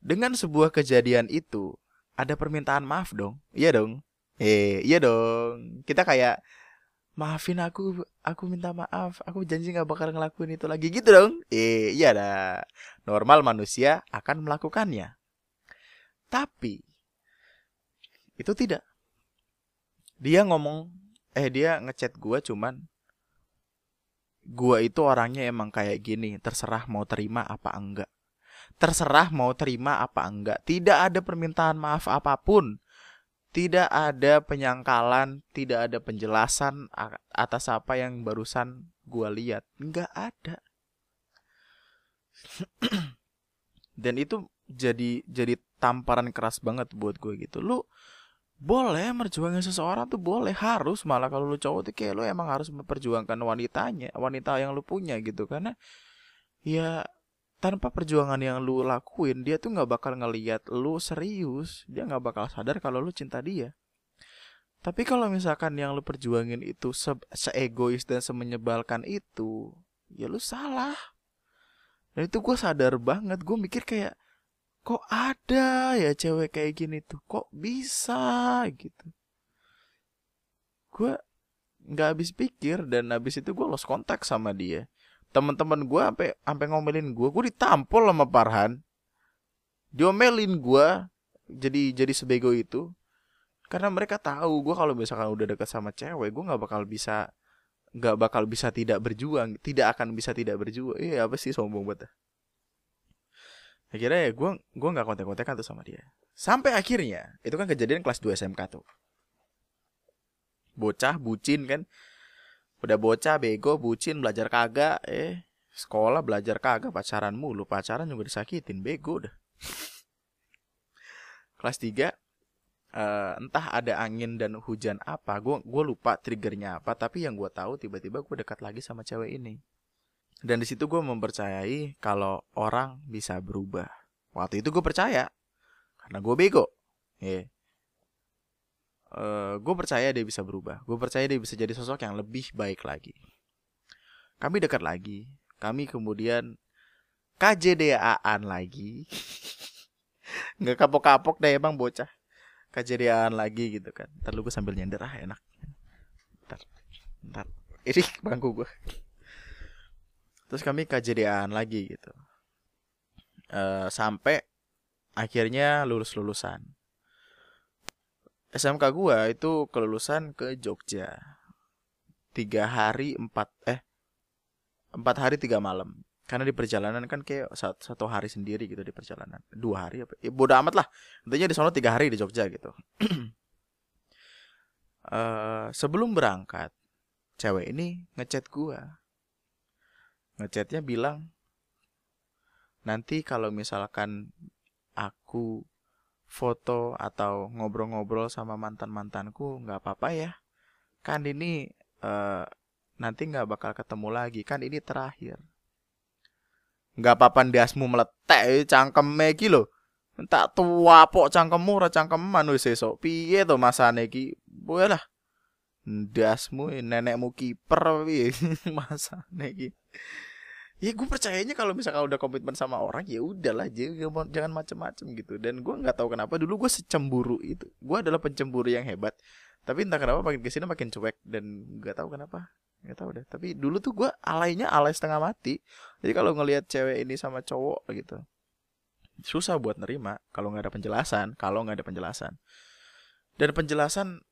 dengan sebuah kejadian itu ada permintaan maaf dong. Iya dong. Eh iya dong. Kita kayak maafin aku aku minta maaf. Aku janji nggak bakal ngelakuin itu lagi. Gitu dong. Eh iya dah. Normal manusia akan melakukannya tapi itu tidak dia ngomong eh dia ngechat gue cuman gue itu orangnya emang kayak gini terserah mau terima apa enggak terserah mau terima apa enggak tidak ada permintaan maaf apa pun tidak ada penyangkalan, tidak ada penjelasan atas apa yang barusan gue lihat. Nggak ada. Dan itu jadi jadi tamparan keras banget buat gue gitu. Lu boleh merjuangin seseorang tuh boleh harus malah kalau lu cowok tuh kayak lu emang harus memperjuangkan wanitanya wanita yang lu punya gitu. Karena ya tanpa perjuangan yang lu lakuin dia tuh nggak bakal ngeliat lu serius. Dia nggak bakal sadar kalau lu cinta dia. Tapi kalau misalkan yang lu perjuangin itu se seegois dan semenyebalkan itu ya lu salah. Dan itu gue sadar banget. Gue mikir kayak kok ada ya cewek kayak gini tuh? Kok bisa? Gitu. Gue nggak habis pikir dan habis itu gue lost kontak sama dia. Teman-teman gue sampai sampai ngomelin gue gue ditampol sama Parhan diomelin gue jadi jadi sebego itu. Karena mereka tahu gue kalau misalkan udah dekat sama cewek gue nggak bakal bisa nggak bakal bisa tidak berjuang tidak akan bisa tidak berjuang. Iya apa sih sombong banget akhirnya ya gue gue nggak kontek-kontekan tuh sama dia. Sampai akhirnya itu kan kejadian kelas 2 SMK tuh. Bocah bucin kan. Udah bocah bego bucin belajar kagak eh sekolah belajar kagak pacaran mulu pacaran juga disakitin bego udah kelas 3 uh, eh, entah ada angin dan hujan apa gue gue lupa triggernya apa tapi yang gue tahu tiba-tiba gue dekat lagi sama cewek ini dan di situ gue mempercayai kalau orang bisa berubah waktu itu gue percaya karena gue bego yeah uh, eh, gue percaya dia bisa berubah. Gue percaya dia bisa jadi sosok yang lebih baik lagi. Kami dekat lagi. Kami kemudian KJDA-an lagi. Nggak kapok-kapok deh emang bocah. KJDA-an lagi gitu kan. Ntar lu gue sambil nyender ah enak. Ntar. Ntar. Ini bangku gue. Terus kami KJDA-an lagi gitu. Uh, sampai akhirnya lulus-lulusan. SMK gua itu kelulusan ke Jogja. Tiga hari empat eh empat hari tiga malam. Karena di perjalanan kan kayak satu, hari sendiri gitu di perjalanan. Dua hari apa? Ya, bodoh amat lah. Intinya di sana tiga hari di Jogja gitu. Uh, sebelum berangkat cewek ini ngechat gua ngechatnya bilang nanti kalau misalkan aku foto atau ngobrol-ngobrol sama mantan-mantanku nggak apa-apa ya. Kan ini uh, nanti nggak bakal ketemu lagi. Kan ini terakhir. Nggak apa-apa dasmu meletek cangkem iki lo tak tua pok cangkemmu ora cangkem manu sesok piye to masane iki? Lah. Dasmu nenekmu kiper piye masane iki ya gue percayanya kalau misalkan udah komitmen sama orang ya udahlah jangan jangan macem-macem gitu. Dan gue nggak tahu kenapa dulu gue secemburu itu. Gue adalah pencemburu yang hebat. Tapi entah kenapa makin ke sini makin cuek dan nggak tahu kenapa. Nggak tahu deh. Tapi dulu tuh gue alainya alay setengah mati. Jadi kalau ngelihat cewek ini sama cowok gitu susah buat nerima kalau nggak ada penjelasan kalau nggak ada penjelasan. Dan penjelasan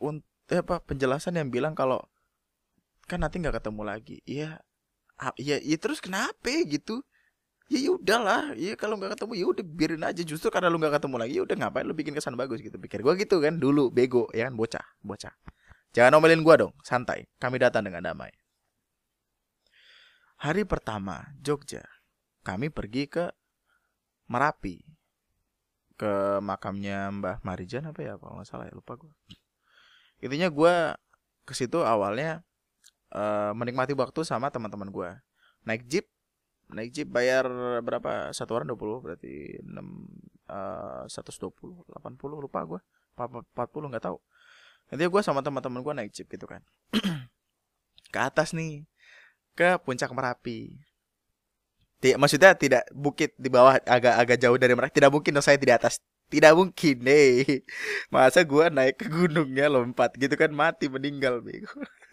untuk apa penjelasan yang bilang kalau kan nanti nggak ketemu lagi. Iya ya ya terus kenapa gitu? Ya ya udahlah ya kalau nggak ketemu ya udah biarin aja. Justru karena lu nggak ketemu lagi ya udah ngapain lu bikin kesan bagus gitu? Pikir gue gitu kan dulu bego ya kan? Bocah bocah. Jangan omelin gue dong santai. Kami datang dengan damai. Hari pertama Jogja. Kami pergi ke Merapi. Ke makamnya Mbah Marijan apa ya kalau nggak salah ya lupa gue intinya gue ke situ awalnya uh, menikmati waktu sama teman-teman gue naik jeep naik jeep bayar berapa? Satu orang 20 berarti 6 uh, 120 80 lupa gue 40 nggak tahu. Nanti gue sama teman-teman gue naik jeep gitu kan. Ke atas nih ke puncak merapi. Tidak, maksudnya tidak bukit di bawah agak-agak jauh dari mereka tidak mungkin dong saya di atas. Tidak mungkin deh masa gue naik ke gunungnya lompat gitu kan mati meninggal bego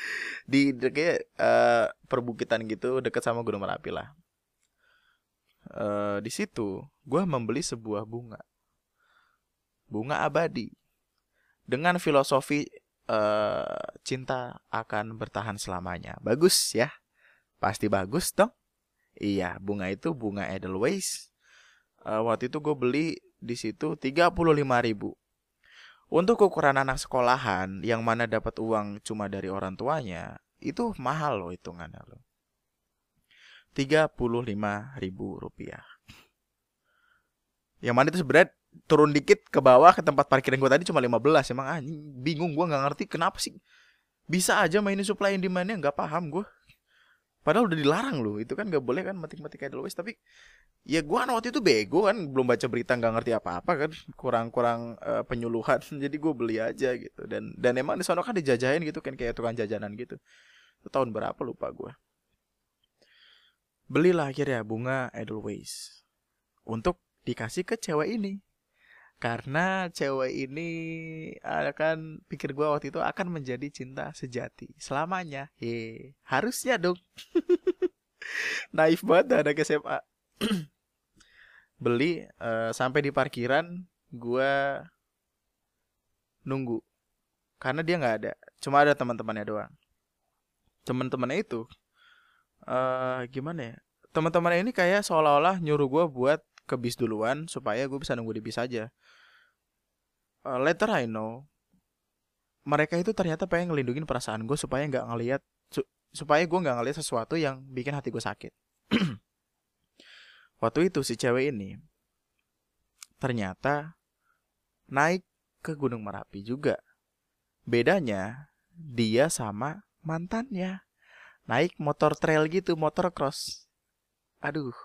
di kayak uh, perbukitan gitu dekat sama gunung merapi lah. Uh, di situ gue membeli sebuah bunga. Bunga abadi. Dengan filosofi uh, cinta akan bertahan selamanya. Bagus ya? Pasti bagus dong. Iya, bunga itu bunga Edelweiss. Uh, waktu itu gue beli di situ 35 ribu. Untuk ukuran anak sekolahan yang mana dapat uang cuma dari orang tuanya, itu mahal loh hitungannya loh. 35 ribu rupiah. Yang mana itu sebenarnya turun dikit ke bawah ke tempat parkiran gue tadi cuma 15 emang anjing bingung gue nggak ngerti kenapa sih bisa aja mainin supply and demandnya nggak paham gue Padahal udah dilarang loh, itu kan gak boleh kan matik-matik Edelweiss. Tapi ya gue kan waktu itu bego kan, belum baca berita nggak ngerti apa-apa kan, kurang-kurang uh, penyuluhan. Jadi gue beli aja gitu. Dan dan emang di sana kan dijajahin gitu kan kayak tukang jajanan gitu. Itu tahun berapa lupa gue. Belilah akhirnya bunga Edelweiss untuk dikasih ke cewek ini karena cewek ini akan pikir gue waktu itu akan menjadi cinta sejati selamanya. He harusnya dong. Naif banget anak SMA beli uh, sampai di parkiran gue nunggu. Karena dia nggak ada. Cuma ada teman-temannya doang. Teman-temannya itu uh, gimana ya? Teman-temannya ini kayak seolah-olah nyuruh gue buat ke bis duluan supaya gue bisa nunggu di bis aja. Uh, later I know mereka itu ternyata pengen ngelindungin perasaan gue supaya nggak ngelihat su supaya gue nggak ngelihat sesuatu yang bikin hati gue sakit. Waktu itu si cewek ini ternyata naik ke Gunung Merapi juga. Bedanya dia sama mantannya naik motor trail gitu, motor cross. Aduh,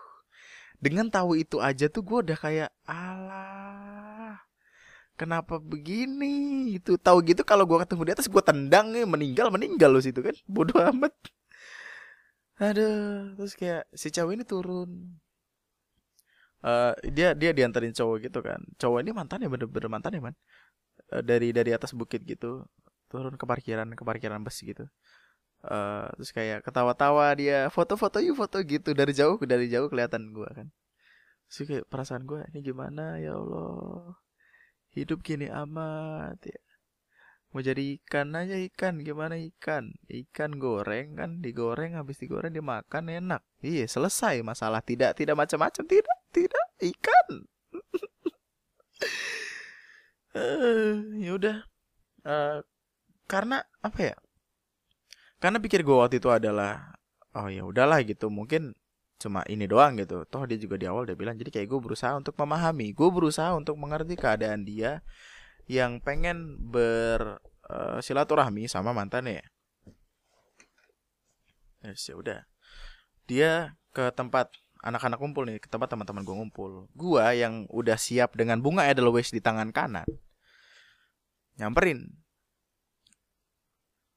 dengan tahu itu aja tuh gue udah kayak alah kenapa begini? Itu tahu gitu kalau gue ketemu di atas gue tendang nih meninggal meninggal loh situ kan. Bodoh amat. Aduh terus kayak si cowok ini turun. Uh, dia dia diantarin cowok gitu kan. Cowok ini mantan ya bener-bener mantan ya man? Uh, dari dari atas bukit gitu turun ke parkiran ke parkiran bus gitu. Uh, terus kayak ketawa-tawa dia foto-foto yuk foto gitu. Dari jauh dari jauh kelihatan gue kan. Sih perasaan gue ini gimana? Ya Allah hidup gini amat ya. Mau jadi ikan aja ikan. Gimana ikan? Ikan goreng kan digoreng habis digoreng dimakan enak. Iya selesai masalah. Tidak tidak macam-macam. Tidak tidak. Ikan. Uh, ya udah. Uh, karena apa ya? Karena pikir gue waktu itu adalah oh ya udahlah gitu. Mungkin cuma ini doang gitu. Toh dia juga di awal udah bilang jadi kayak gue berusaha untuk memahami gue berusaha untuk mengerti keadaan dia yang pengen bersilaturahmi eh, uh, sama mantannya. Yes, ya udah dia ke tempat anak-anak kumpul nih ke tempat teman-teman gue ngumpul. Gue yang udah siap dengan bunga edelweiss di tangan kanan nyamperin.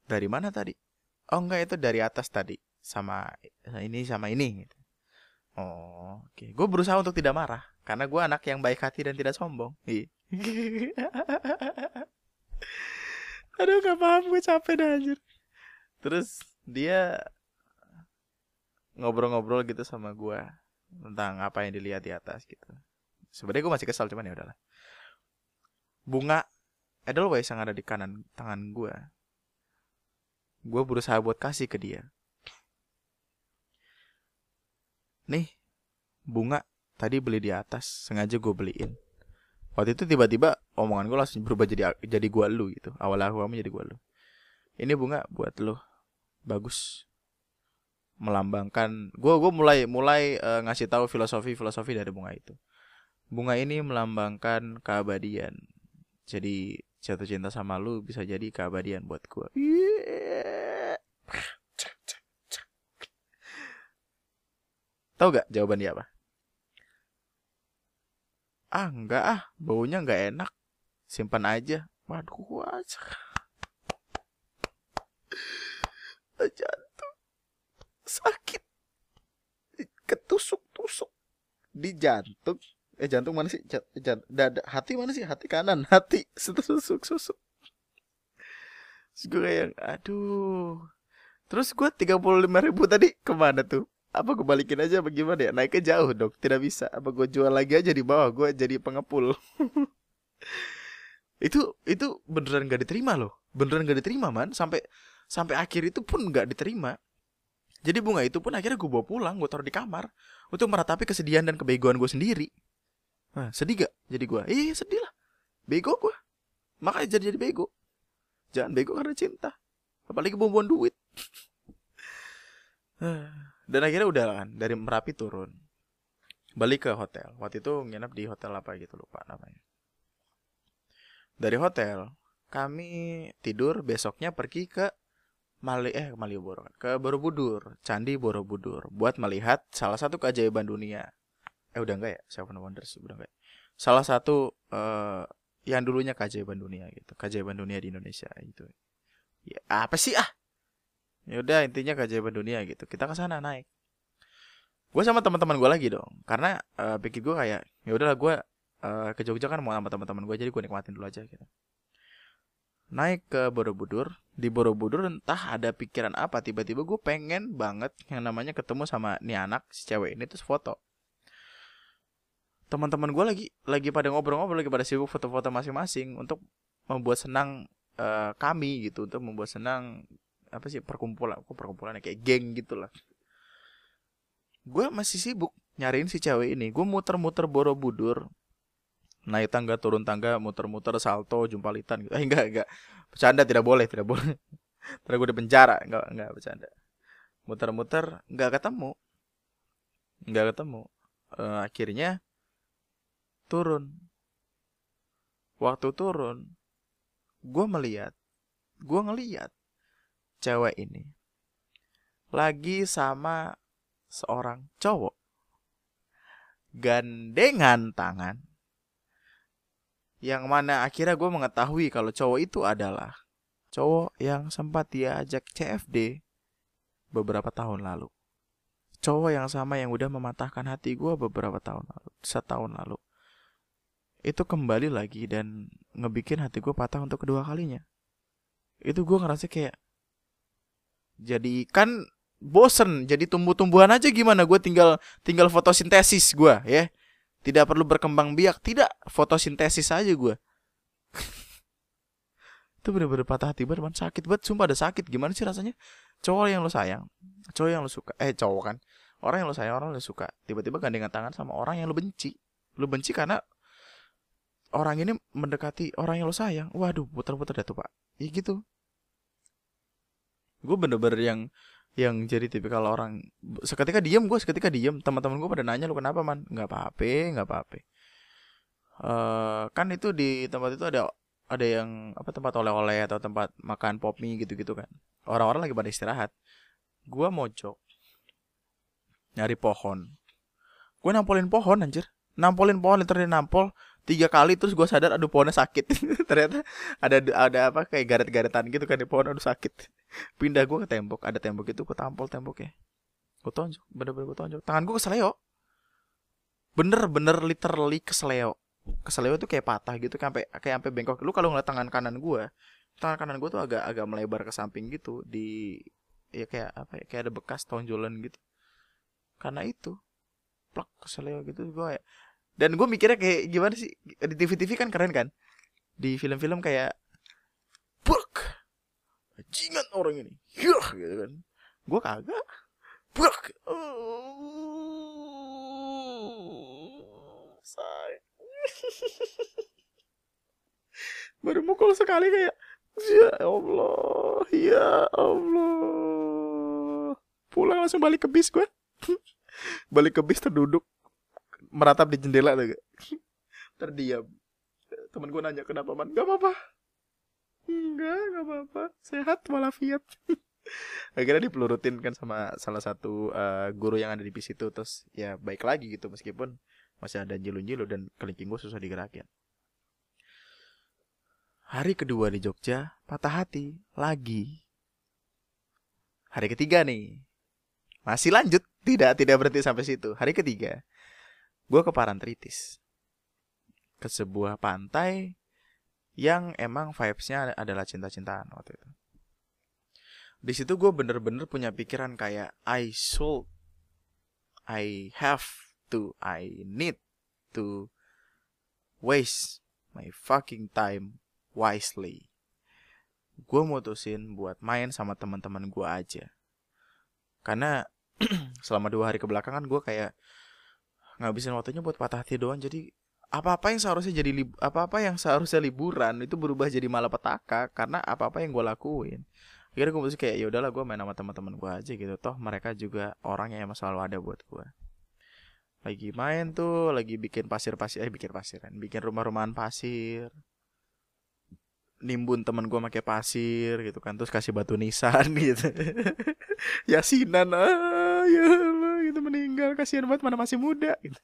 Dari mana tadi? Oh enggak itu dari atas tadi sama ini sama ini gitu. Oh oke. Okay. gue berusaha untuk tidak marah karena gue anak yang baik hati dan tidak sombong. Aduh gak paham gue capek dah anjir. Terus dia ngobrol-ngobrol gitu sama gue tentang apa yang dilihat di atas gitu. Sebenarnya gue masih kesal cuman ya udahlah. Bunga Edelweiss yang ada di kanan tangan gue gue berusaha buat kasih ke dia nih bunga tadi beli di atas sengaja gue beliin. Waktu itu tiba-tiba omongan gue langsung berubah jadi jadi gue lu gitu. Awal aku kamu jadi gue lu. Ini bunga buat lo bagus. Melambangkan gue gue mulai mulai uh, ngasih tahu filosofi filosofi dari bunga itu. Bunga ini melambangkan keabadian. Jadi jatuh cinta sama lu bisa jadi keabadian buat gue Tahu gak jawaban dia apa? Ah enggak ah, baunya nggak enak. Simpan aja. Waduh, aja. Jantung sakit, ketusuk-tusuk di jantung. Eh jantung mana sih? Jant, dada, hati mana sih? Hati kanan, hati susuk-susuk. Terus gue kayak, aduh. Terus gue 35 ribu tadi ke mana tuh? Apa gue balikin aja bagaimana ya? Naiknya jauh dong, tidak bisa. Apa gue jual lagi aja di bawah? Gue jadi pengepul. itu itu beneran gak diterima loh. Beneran gak diterima man. Sampai sampai akhir itu pun gak diterima. Jadi bunga itu pun akhirnya gue bawa pulang, gue taruh di kamar untuk meratapi kesedihan dan kebegoan gue sendiri. Nah, sedih gak? Jadi gue, iya sedih lah. Bego gue. Makanya jadi jadi bego. Jangan bego karena cinta. Apalagi buang duit. Dan akhirnya udah kan dari Merapi turun. Balik ke hotel. Waktu itu nginep di hotel apa gitu lupa namanya. Dari hotel kami tidur besoknya pergi ke Mali eh Malioboro kan ke Borobudur, Candi Borobudur buat melihat salah satu keajaiban dunia. Eh udah enggak ya? Seven Wonders udah enggak. Ya? Salah satu uh, yang dulunya keajaiban dunia gitu keajaiban dunia di Indonesia itu ya apa sih ah ya udah intinya keajaiban dunia gitu. Kita ke sana naik. Gue sama teman-teman gue lagi dong. Karena uh, pikir gue kayak ya udahlah gue uh, ke Jogja kan mau sama teman-teman gue jadi gue nikmatin dulu aja gitu. Naik ke Borobudur. Di Borobudur entah ada pikiran apa tiba-tiba gue pengen banget yang namanya ketemu sama nih anak si cewek ini terus foto. Teman-teman gue lagi lagi pada ngobrol-ngobrol lagi pada sibuk foto-foto masing-masing untuk membuat senang uh, kami gitu untuk membuat senang apa sih perkumpulan kok perkumpulan kayak geng gitu lah gue masih sibuk nyariin si cewek ini. Gue muter-muter Borobudur. Naik tangga turun tangga muter-muter salto jumpalitan gitu. Eh enggak enggak. Bercanda tidak boleh tidak boleh. Terus gue di penjara. Enggak enggak bercanda. Muter-muter enggak ketemu. Enggak ketemu. Uh, akhirnya turun. Waktu turun, gue melihat, gue ngeliat cewek ini lagi sama seorang cowok. Gandengan tangan. Yang mana akhirnya gue mengetahui kalau cowok itu adalah cowok yang sempat dia ajak CFD beberapa tahun lalu. Cowok yang sama yang udah mematahkan hati gue beberapa tahun lalu setahun lalu. Itu kembali lagi dan ngebikin hati gue patah untuk kedua kalinya. Itu gue ngerasa kayak jadi kan bosen. Jadi tumbuh-tumbuhan aja gimana? Gue tinggal tinggal fotosintesis gue ya. Tidak perlu berkembang biak. Tidak fotosintesis aja gue itu bener-bener patah hati banget sakit banget. Sumpah ada sakit. Gimana sih rasanya? Cowok yang lo sayang. Cowok yang lo suka. Eh cowok kan. Orang yang lo sayang orang yang lo suka. Tiba-tiba gandengan tangan sama orang yang lo benci. Lo benci karena orang ini mendekati orang yang lo sayang. Waduh putar-putar dah tuh pak. Ya gitu gue bener-bener yang yang jadi kalau orang seketika diem gue seketika diem. Teman-teman gue pada nanya lu kenapa man? Nggak apa-apa nggak apa-apa. Uh, kan itu di tempat itu ada ada yang apa tempat oleh-oleh atau tempat makan pop mie gitu-gitu kan. Orang-orang lagi pada istirahat. Gue mojok nyari pohon. Gue nampolin pohon anjir. Nampolin pohon literally nampol tiga kali terus gue sadar aduh pohonnya sakit. Ternyata ada ada apa kayak garet-garetan gitu kan di pohon aduh sakit. Pindah gue ke tembok ada tembok itu gue tampol temboknya. Gue tonjok bener-bener gue tonjok. Tangan gue kesleo bener-bener literally kesleo kesleo itu kayak patah gitu sampai kayak sampai bengkok. Lu kalau ngeliat tangan kanan gue tangan kanan gue tuh agak agak melebar ke samping gitu di ya kayak apa ya kayak ada bekas tonjolan gitu. Karena itu plak kesleo gitu gue dan gue mikirnya kayak gimana sih? Di TV-TV kan keren kan? Di film-film kayak buk jingan orang ini. Yuh, gitu kan. Gue kagak. Buk baru mukul sekali kayak ya Allah ya Allah. Pulang langsung balik ke bis gue balik ke bis terduduk meratap di jendela tuh terdiam. Temen gue nanya kenapa man? Gak apa-apa. Enggak gak apa-apa. Sehat walafiat. Akhirnya dipelurutin kan sama salah satu uh, guru yang ada di bis itu. Terus ya baik lagi gitu meskipun masih ada jilu-jilu dan kelingking gue susah digerakin. Hari kedua di Jogja patah hati. Lagi. Hari ketiga nih. Masih lanjut. Tidak tidak berhenti sampai situ. Hari ketiga gue ke Parantritis ke sebuah pantai yang emang vibesnya adalah cinta-cintaan waktu itu. Di situ gue bener-bener punya pikiran kayak I should I have to I need to waste my fucking time wisely. Gue mutusin buat main sama teman-teman gue aja. Karena selama dua hari kebelakangan gue kayak ngabisin waktunya buat patah hati doang. Jadi apa-apa yang seharusnya jadi apa-apa yang seharusnya liburan itu berubah jadi malapetaka karena apa-apa yang gue lakuin. Akhirnya gue mesti kayak ya udahlah gue main sama teman-teman gue aja gitu. Toh mereka juga orang yang emang selalu ada buat gue lagi main tuh lagi bikin pasir pasir eh bikin pasiran bikin rumah-rumahan pasir. Nimbun temen gue pakai pasir gitu kan. Terus kasih batu nisan gitu. Yasinan ah ya meninggal kasihan banget mana masih muda gitu.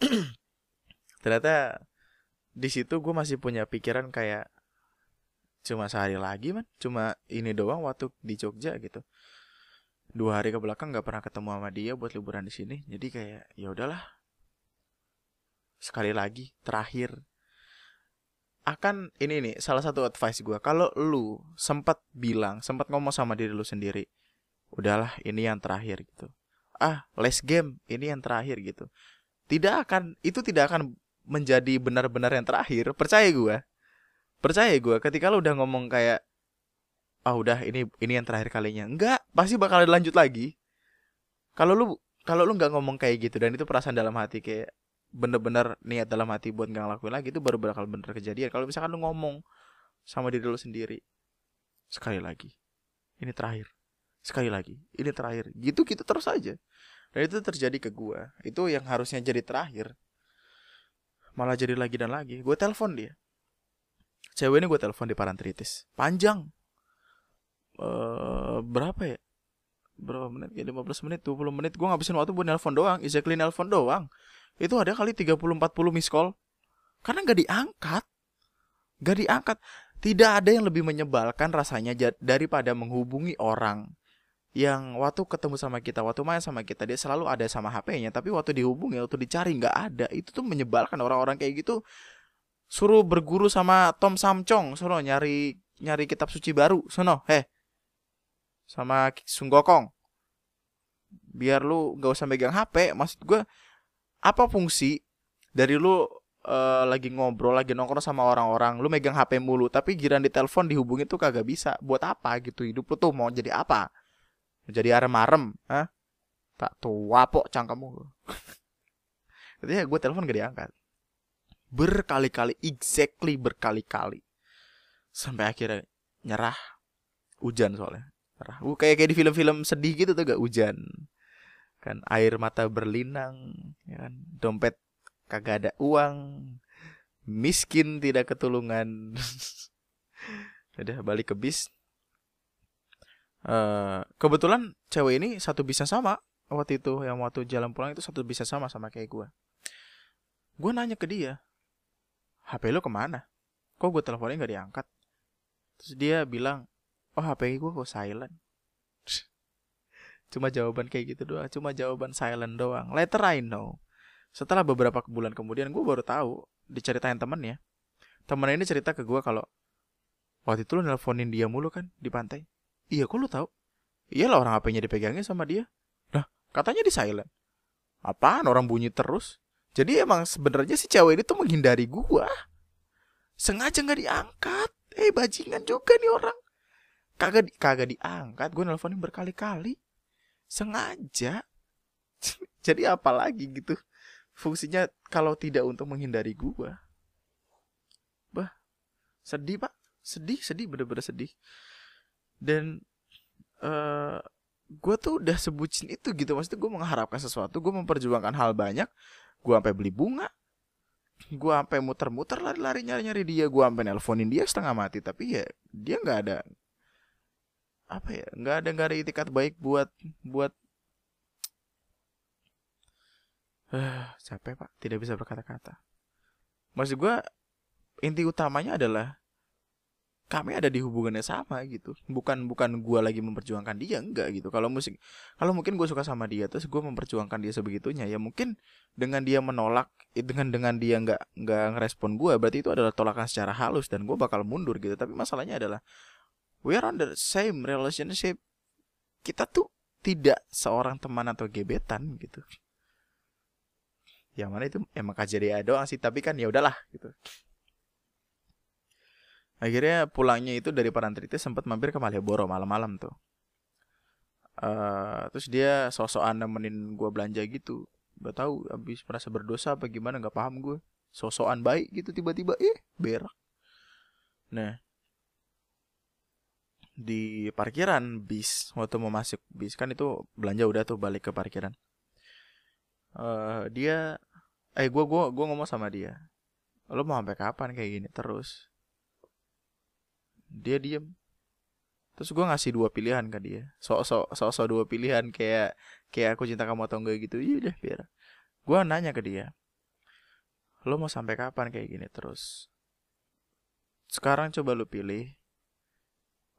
ternyata di situ gue masih punya pikiran kayak cuma sehari lagi man. Cuma ini doang waktu di Jogja gitu. Dua hari ke belakang nggak pernah ketemu sama dia buat liburan di sini. Jadi kayak ya udahlah. Sekali lagi terakhir. Akan ini nih salah satu advice gue kalau lu sempat bilang sempat ngomong sama diri lu sendiri udahlah ini yang terakhir gitu. Ah last game ini yang terakhir gitu. Tidak akan itu tidak akan menjadi benar-benar yang terakhir. Percaya gue percaya gue ketika lo udah ngomong kayak ah udah ini ini yang terakhir kalinya. Enggak pasti bakal lanjut lagi. Kalau lu kalau lu nggak ngomong kayak gitu dan itu perasaan dalam hati kayak bener-bener niat dalam hati buat nggak ngelakuin lagi itu baru bakal bener kejadian. Kalau misalkan lu ngomong sama diri lu sendiri sekali lagi ini terakhir sekali lagi ini terakhir. Gitu gitu terus aja. Dan itu terjadi ke gue itu yang harusnya jadi terakhir. Malah jadi lagi dan lagi. Gue telepon dia. Cewek ini gue telepon di Parantritis panjang. Uh, berapa ya? Berapa menit? Ya 15 menit 20 menit. Gue ngabisin waktu buat nelpon doang. Exactly nelpon doang. Itu ada kali 30 40 miss call. Karena gak diangkat. Gak diangkat. Tidak ada yang lebih menyebalkan rasanya daripada menghubungi orang yang waktu ketemu sama kita, waktu main sama kita dia selalu ada sama HP-nya, tapi waktu dihubungi, waktu dicari nggak ada, itu tuh menyebalkan orang-orang kayak gitu. Suruh berguru sama Tom Samcong sono nyari nyari kitab suci baru sono heh sama Sunggokong biar lu gak usah megang HP maksud gue apa fungsi dari lu uh, lagi ngobrol lagi nongkrong sama orang-orang lu megang HP mulu tapi giran di telepon dihubungi tuh kagak bisa. Buat apa gitu hidup lu tuh mau jadi apa jadi arem-arem Hah? tak tua pok cangkemmu. Jadi gue telepon gak diangkat. Berkali-kali exactly berkali-kali. Sampai akhirnya nyerah. Hujan soalnya. Nyerah. Uh, kayak kayak di film-film sedih gitu tuh gak? Hujan. Kan air mata berlinang ya kan? Dompet kagak ada uang. Miskin tidak ketulungan. Udah balik ke bis uh, kebetulan cewek ini satu bisnya sama waktu itu yang waktu jalan pulang itu satu bisnya sama sama kayak gue gue nanya ke dia HP lo ke mana? Kok gue teleponnya gak diangkat? Terus dia bilang, oh HP gue kok silent. Cuma jawaban kayak gitu doang, cuma jawaban silent doang. Later I know. Setelah beberapa bulan kemudian gue baru tahu diceritain temennya. Temennya ini cerita ke gue kalau waktu itu lo nelponin dia mulu kan di pantai. Iya, kok lo tahu? Iyalah orang HP-nya dipegangnya sama dia. Nah, katanya di silent. Apaan orang bunyi terus? Jadi emang sebenarnya si cewek ini tuh menghindari gua. Sengaja nggak diangkat. Eh bajingan juga nih orang. Kagak di, kagak diangkat. Gue nelfonin berkali-kali. Sengaja. Jadi apa lagi gitu. Fungsinya kalau tidak untuk menghindari gua. Bah, sedih pak. Sedih, sedih, bener-bener sedih. Dan uh, eh, gue tuh udah sebutin itu gitu. Maksudnya gue mengharapkan sesuatu gue memperjuangkan hal banyak. Gue sampai beli bunga. Gue sampai muter-muter lari-lari nyari-nyari dia. Gue sampai nelponin dia setengah mati. Tapi ya dia nggak ada apa ya nggak ada nggak ada itikat baik buat buat uh, capek pak. Tidak bisa berkata-kata. Maksud gue inti utamanya adalah kami ada di hubungannya sama gitu. Bukan bukan gue lagi memperjuangkan dia enggak gitu. Kalau musik kalau mungkin gue suka sama dia terus gue memperjuangkan dia sebegitunya ya mungkin dengan dia menolak dengan dengan dia nggak nggak ngerespon gue berarti itu adalah tolakan secara halus dan gue bakal mundur gitu. Tapi masalahnya adalah we are on the same relationship. Kita tuh tidak seorang teman atau gebetan gitu. Yang mana itu emang kejadian doang sih tapi kan ya udahlah gitu akhirnya pulangnya itu dari Parantrite sempat mampir ke Malioboro malam-malam tuh. Uh, terus dia sosokan nemenin gue belanja gitu. Gak tahu abis merasa berdosa apa gimana nggak paham gue sosokan baik gitu tiba-tiba eh berak. Nah di parkiran bis waktu mau masuk bis kan itu belanja udah tuh balik ke parkiran. Uh, dia eh gue gua gua ngomong sama dia lo mau sampai kapan kayak gini terus dia diem. Terus gue ngasih dua pilihan ke dia. Sok sok sok sok dua pilihan kayak kayak aku cinta kamu atau enggak gitu. Iya deh biar. Gue nanya ke dia lo mau sampai kapan kayak gini terus? Sekarang coba lo pilih.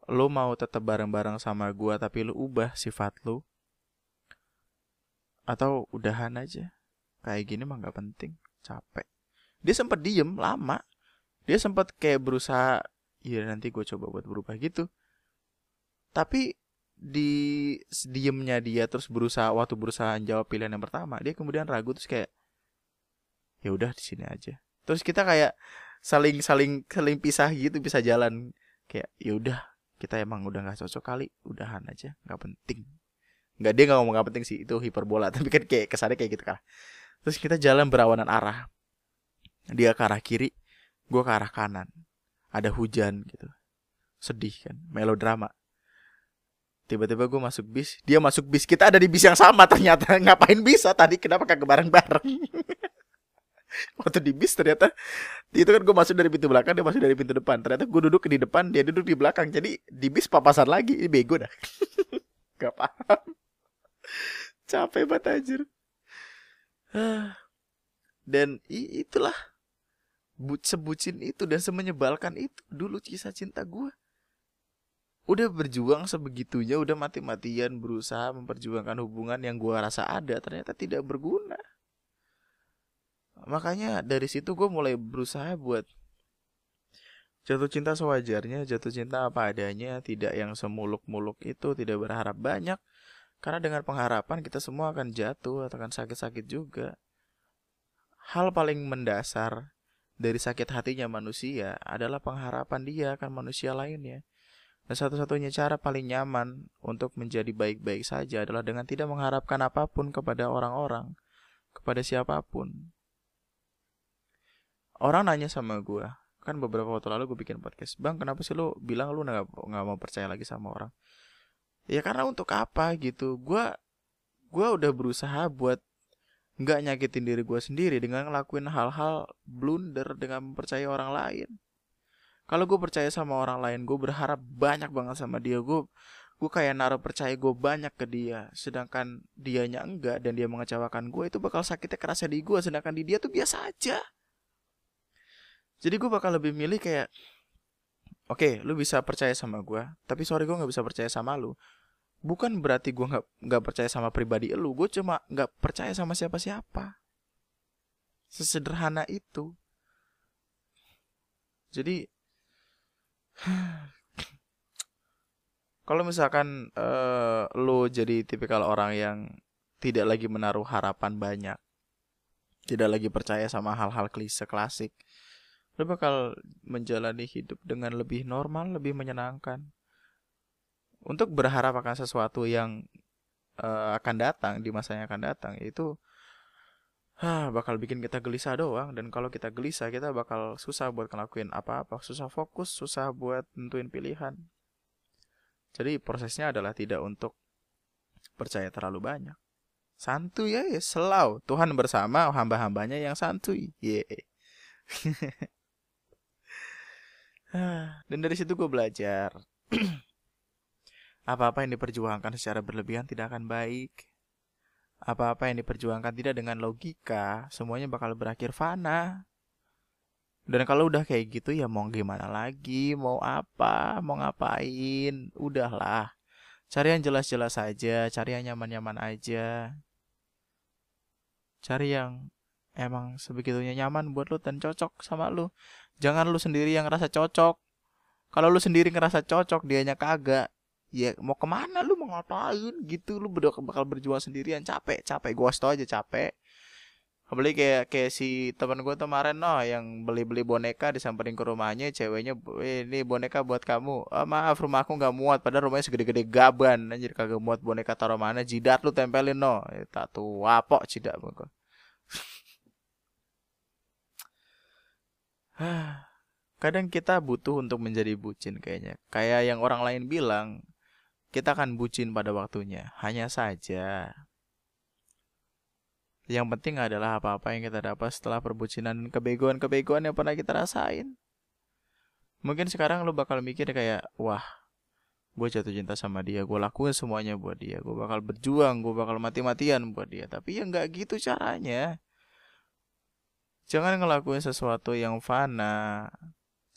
Lo mau tetap bareng-bareng sama gue tapi lo ubah sifat lo atau udahan aja. Kayak gini mah nggak penting. Capek. Dia sempat diem lama. Dia sempat kayak berusaha iya nanti gue coba buat berubah gitu. Tapi di diemnya dia terus berusaha waktu berusaha jawab pilihan yang pertama dia kemudian ragu terus kayak ya udah di sini aja. Terus kita kayak saling saling saling pisah gitu bisa jalan. Kayak ya udah kita emang udah nggak cocok kali udahan aja nggak penting. Nggak dia nggak ngomong nggak penting sih itu hiperbola tapi kan kayak kesannya kayak gitu kan terus kita jalan berawanan arah. Dia ke arah kiri gue ke arah kanan ada hujan gitu. Sedih kan melodrama. Tiba-tiba gue masuk bis dia masuk bis kita ada di bis yang sama ternyata. Ngapain bisa tadi kenapa kagak bareng-bareng? Waktu di bis ternyata itu kan gue masuk dari pintu belakang dia masuk dari pintu depan. Ternyata gue duduk di depan dia duduk di belakang. Jadi di bis papasan lagi ini bego dah. Gak paham. Capek banget anjir. Dan itulah sebucin itu dan semenyebalkan itu. Dulu kisah cinta gue udah berjuang sebegitunya udah mati-matian berusaha memperjuangkan hubungan yang gue rasa ada ternyata tidak berguna. Makanya dari situ gue mulai berusaha buat jatuh cinta sewajarnya jatuh cinta apa adanya tidak yang semuluk-muluk itu tidak berharap banyak. Karena dengan pengharapan kita semua akan jatuh akan sakit-sakit juga. Hal paling mendasar dari sakit hatinya manusia adalah pengharapan dia akan manusia lainnya. Dan satu-satunya cara paling nyaman untuk menjadi baik-baik saja adalah dengan tidak mengharapkan apa pun kepada orang-orang, kepada siapa pun. Orang nanya sama gue, kan beberapa waktu lalu gue bikin podcast, bang kenapa sih lo bilang lo nggak nggak mau percaya lagi sama orang? Ya karena untuk apa gitu? Gue gue udah berusaha buat nggak nyakitin diri gue sendiri dengan ngelakuin hal-hal blunder dengan mempercayai orang lain. Kalau gue percaya sama orang lain gue berharap banyak banget sama dia. Gue gue kayak naruh percaya gue banyak ke dia. Sedangkan dianya enggak dan dia mengecewakan gue itu bakal sakitnya kerasa di gue sedangkan di dia tuh biasa aja. Jadi gue bakal lebih milih kayak oke okay, lu bisa percaya sama gue tapi sorry gue nggak bisa percaya sama lu bukan berarti gue nggak nggak percaya sama pribadi lu gue cuma nggak percaya sama siapa siapa sesederhana itu. Jadi kalau misalkan uh, lo jadi tipikal orang yang tidak lagi menaruh harapan banyak tidak lagi percaya sama hal-hal klise klasik lo bakal menjalani hidup dengan lebih normal lebih menyenangkan untuk berharap akan sesuatu yang uh, akan datang di masa yang akan datang itu ah, bakal bikin kita gelisah doang. Dan kalau kita gelisah kita bakal susah buat ngelakuin apa-apa. Susah fokus susah buat tentuin pilihan. Jadi prosesnya adalah tidak untuk percaya terlalu banyak. Santuy ya selau. Tuhan bersama hamba-hambanya yang santuy. Yeah. dan dari situ gue belajar Apa-apa yang diperjuangkan secara berlebihan tidak akan baik. Apa-apa yang diperjuangkan tidak dengan logika, semuanya bakal berakhir fana. Dan kalau udah kayak gitu ya mau gimana lagi, mau apa, mau ngapain, udahlah. Cari yang jelas-jelas aja, cari yang nyaman-nyaman aja. Cari yang emang sebegitunya nyaman buat lu dan cocok sama lu. Jangan lu sendiri yang ngerasa cocok. Kalau lu sendiri ngerasa cocok, dianya kagak. Ya mau ke mana lu mau ngapain? Gitu lu bakal berjuang sendirian. Capek capek. Gua tau aja capek. Apalagi kayak kayak si teman gue kemarin no yang beli beli boneka disamperin ke rumahnya ceweknya ini boneka buat kamu. Oh, maaf rumah aku nggak muat. Padahal rumahnya segede-gede gaban. Anjir kagak muat boneka taruh mana? Jidat lu tempelin no. Eh, tak tuh apa jidat gue kadang kita butuh untuk menjadi bucin kayaknya. Kayak yang orang lain bilang kita akan bucin pada waktunya hanya saja yang penting adalah apa-apa yang kita dapat setelah perbucinan dan kebegoan-kebegoan yang pernah kita rasain. Mungkin sekarang lo bakal mikir kayak, wah, gue jatuh cinta sama dia, gue lakuin semuanya buat dia, gue bakal berjuang, gue bakal mati-matian buat dia. Tapi ya nggak gitu caranya. Jangan ngelakuin sesuatu yang fana,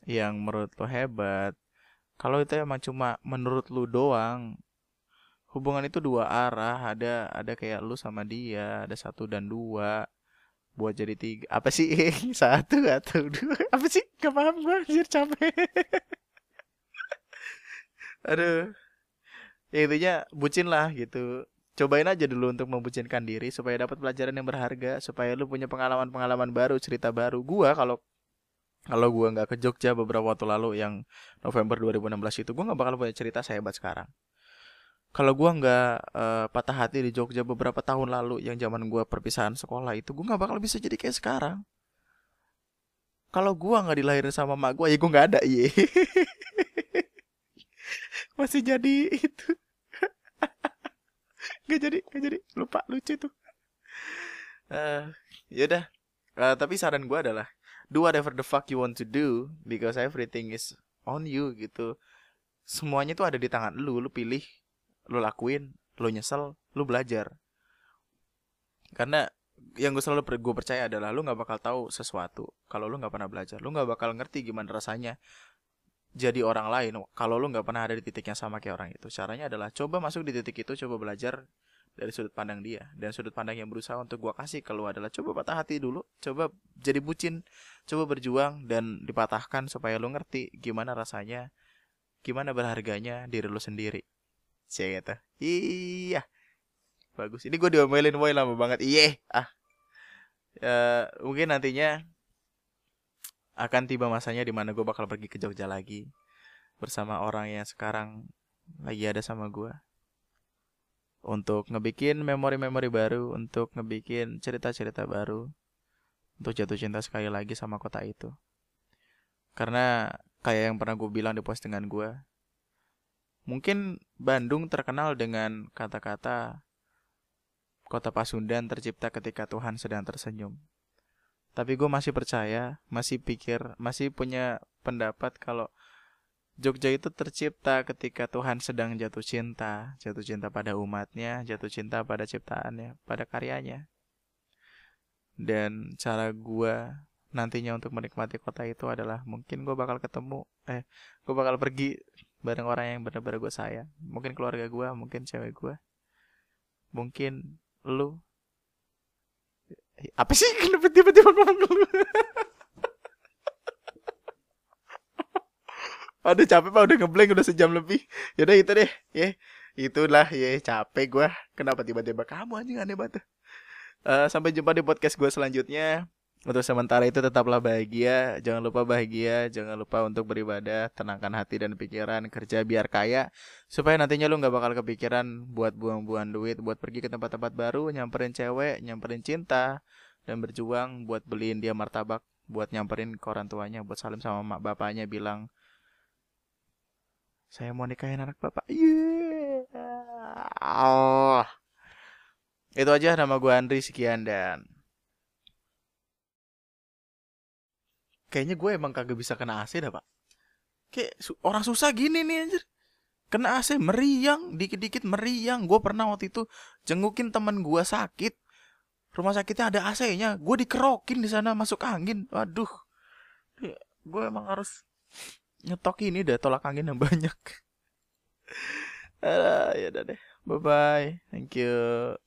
yang menurut lo hebat. Kalau itu emang cuma menurut lo doang, hubungan itu dua arah. Ada ada kayak lu sama dia ada satu dan dua. Buat jadi tiga. Apa sih? Satu atau dua? Apa sih? Gak paham gue anjir capek. Aduh. Ya intinya bucin lah gitu. Cobain aja dulu untuk membucinkan diri supaya dapat pelajaran yang berharga supaya lu punya pengalaman-pengalaman baru cerita baru. Gua kalau kalau gua nggak ke Jogja beberapa waktu lalu yang November 2016 itu gua nggak bakal punya cerita sehebat sekarang. Kalau gue nggak uh, patah hati di Jogja beberapa tahun lalu yang zaman gue perpisahan sekolah itu gue nggak bakal bisa jadi kayak sekarang. Kalau gue nggak dilahirin sama mak gue ya gue nggak ada iya masih jadi itu. Nggak jadi nggak jadi. Lupa lucu tuh. Uh, yaudah uh, tapi saran gue adalah do whatever the fuck you want to do because everything is on you gitu. Semuanya tuh ada di tangan lu lu pilih lo lakuin lo nyesel lo belajar. Karena yang gue selalu gue percaya adalah lo nggak bakal tahu sesuatu kalau lo nggak pernah belajar. Lo nggak bakal ngerti gimana rasanya jadi orang lain kalau lo nggak pernah ada di titik yang sama kayak orang itu. Caranya adalah coba masuk di titik itu coba belajar dari sudut pandang dia dan sudut pandang yang berusaha untuk gue kasih ke adalah coba patah hati dulu coba jadi bucin coba berjuang dan dipatahkan supaya lo ngerti gimana rasanya gimana berharganya diri lo sendiri Cie gitu. Iya. Bagus. Ini gue diomelin boy lama banget. Iya. Ah. Ya, mungkin nantinya akan tiba masanya di mana gue bakal pergi ke Jogja lagi bersama orang yang sekarang lagi ada sama gue untuk ngebikin memori-memori baru, untuk ngebikin cerita-cerita baru, untuk jatuh cinta sekali lagi sama kota itu. Karena kayak yang pernah gue bilang di postingan gue, Mungkin Bandung terkenal dengan kata-kata kota Pasundan tercipta ketika Tuhan sedang tersenyum. Tapi gue masih percaya, masih pikir, masih punya pendapat kalau Jogja itu tercipta ketika Tuhan sedang jatuh cinta, jatuh cinta pada umatnya, jatuh cinta pada ciptaannya, pada karyanya. Dan cara gue nantinya untuk menikmati kota itu adalah mungkin gue bakal ketemu, eh, gue bakal pergi bareng orang yang benar-benar gue sayang. Mungkin keluarga gue mungkin cewek gue mungkin lu. Apa sih? Kenapa tiba-tiba ngomong lu Aduh capek pak. Udah ngeblank udah sejam lebih. Yaudah itu deh. Ya Itulah. Ya capek gue Kenapa tiba-tiba kamu anjing aneh banget uh, Sampai jumpa di podcast gue selanjutnya. Untuk sementara itu tetaplah bahagia, jangan lupa bahagia, jangan lupa untuk beribadah, tenangkan hati dan pikiran, kerja biar kaya, supaya nantinya lu nggak bakal kepikiran buat buang-buang duit, buat pergi ke tempat-tempat baru, nyamperin cewek, nyamperin cinta, dan berjuang buat beliin dia martabak, buat nyamperin ke orang tuanya, buat salim sama mak bapaknya, bilang, saya mau nikahin anak bapak. Yeah. Oh. Itu aja nama gue Andri sekian dan kayaknya gue emang kagak bisa kena AC dah pak. Kayak su orang susah gini nih anjir. Kena AC meriang dikit-dikit meriang. Gue pernah waktu itu jengukin temen gue sakit. Rumah sakitnya ada AC-nya gue dikerokin di sana masuk angin. Waduh. Gue emang harus nyetok ini deh tolak angin yang banyak. Uh, ya udah deh. Bye bye thank you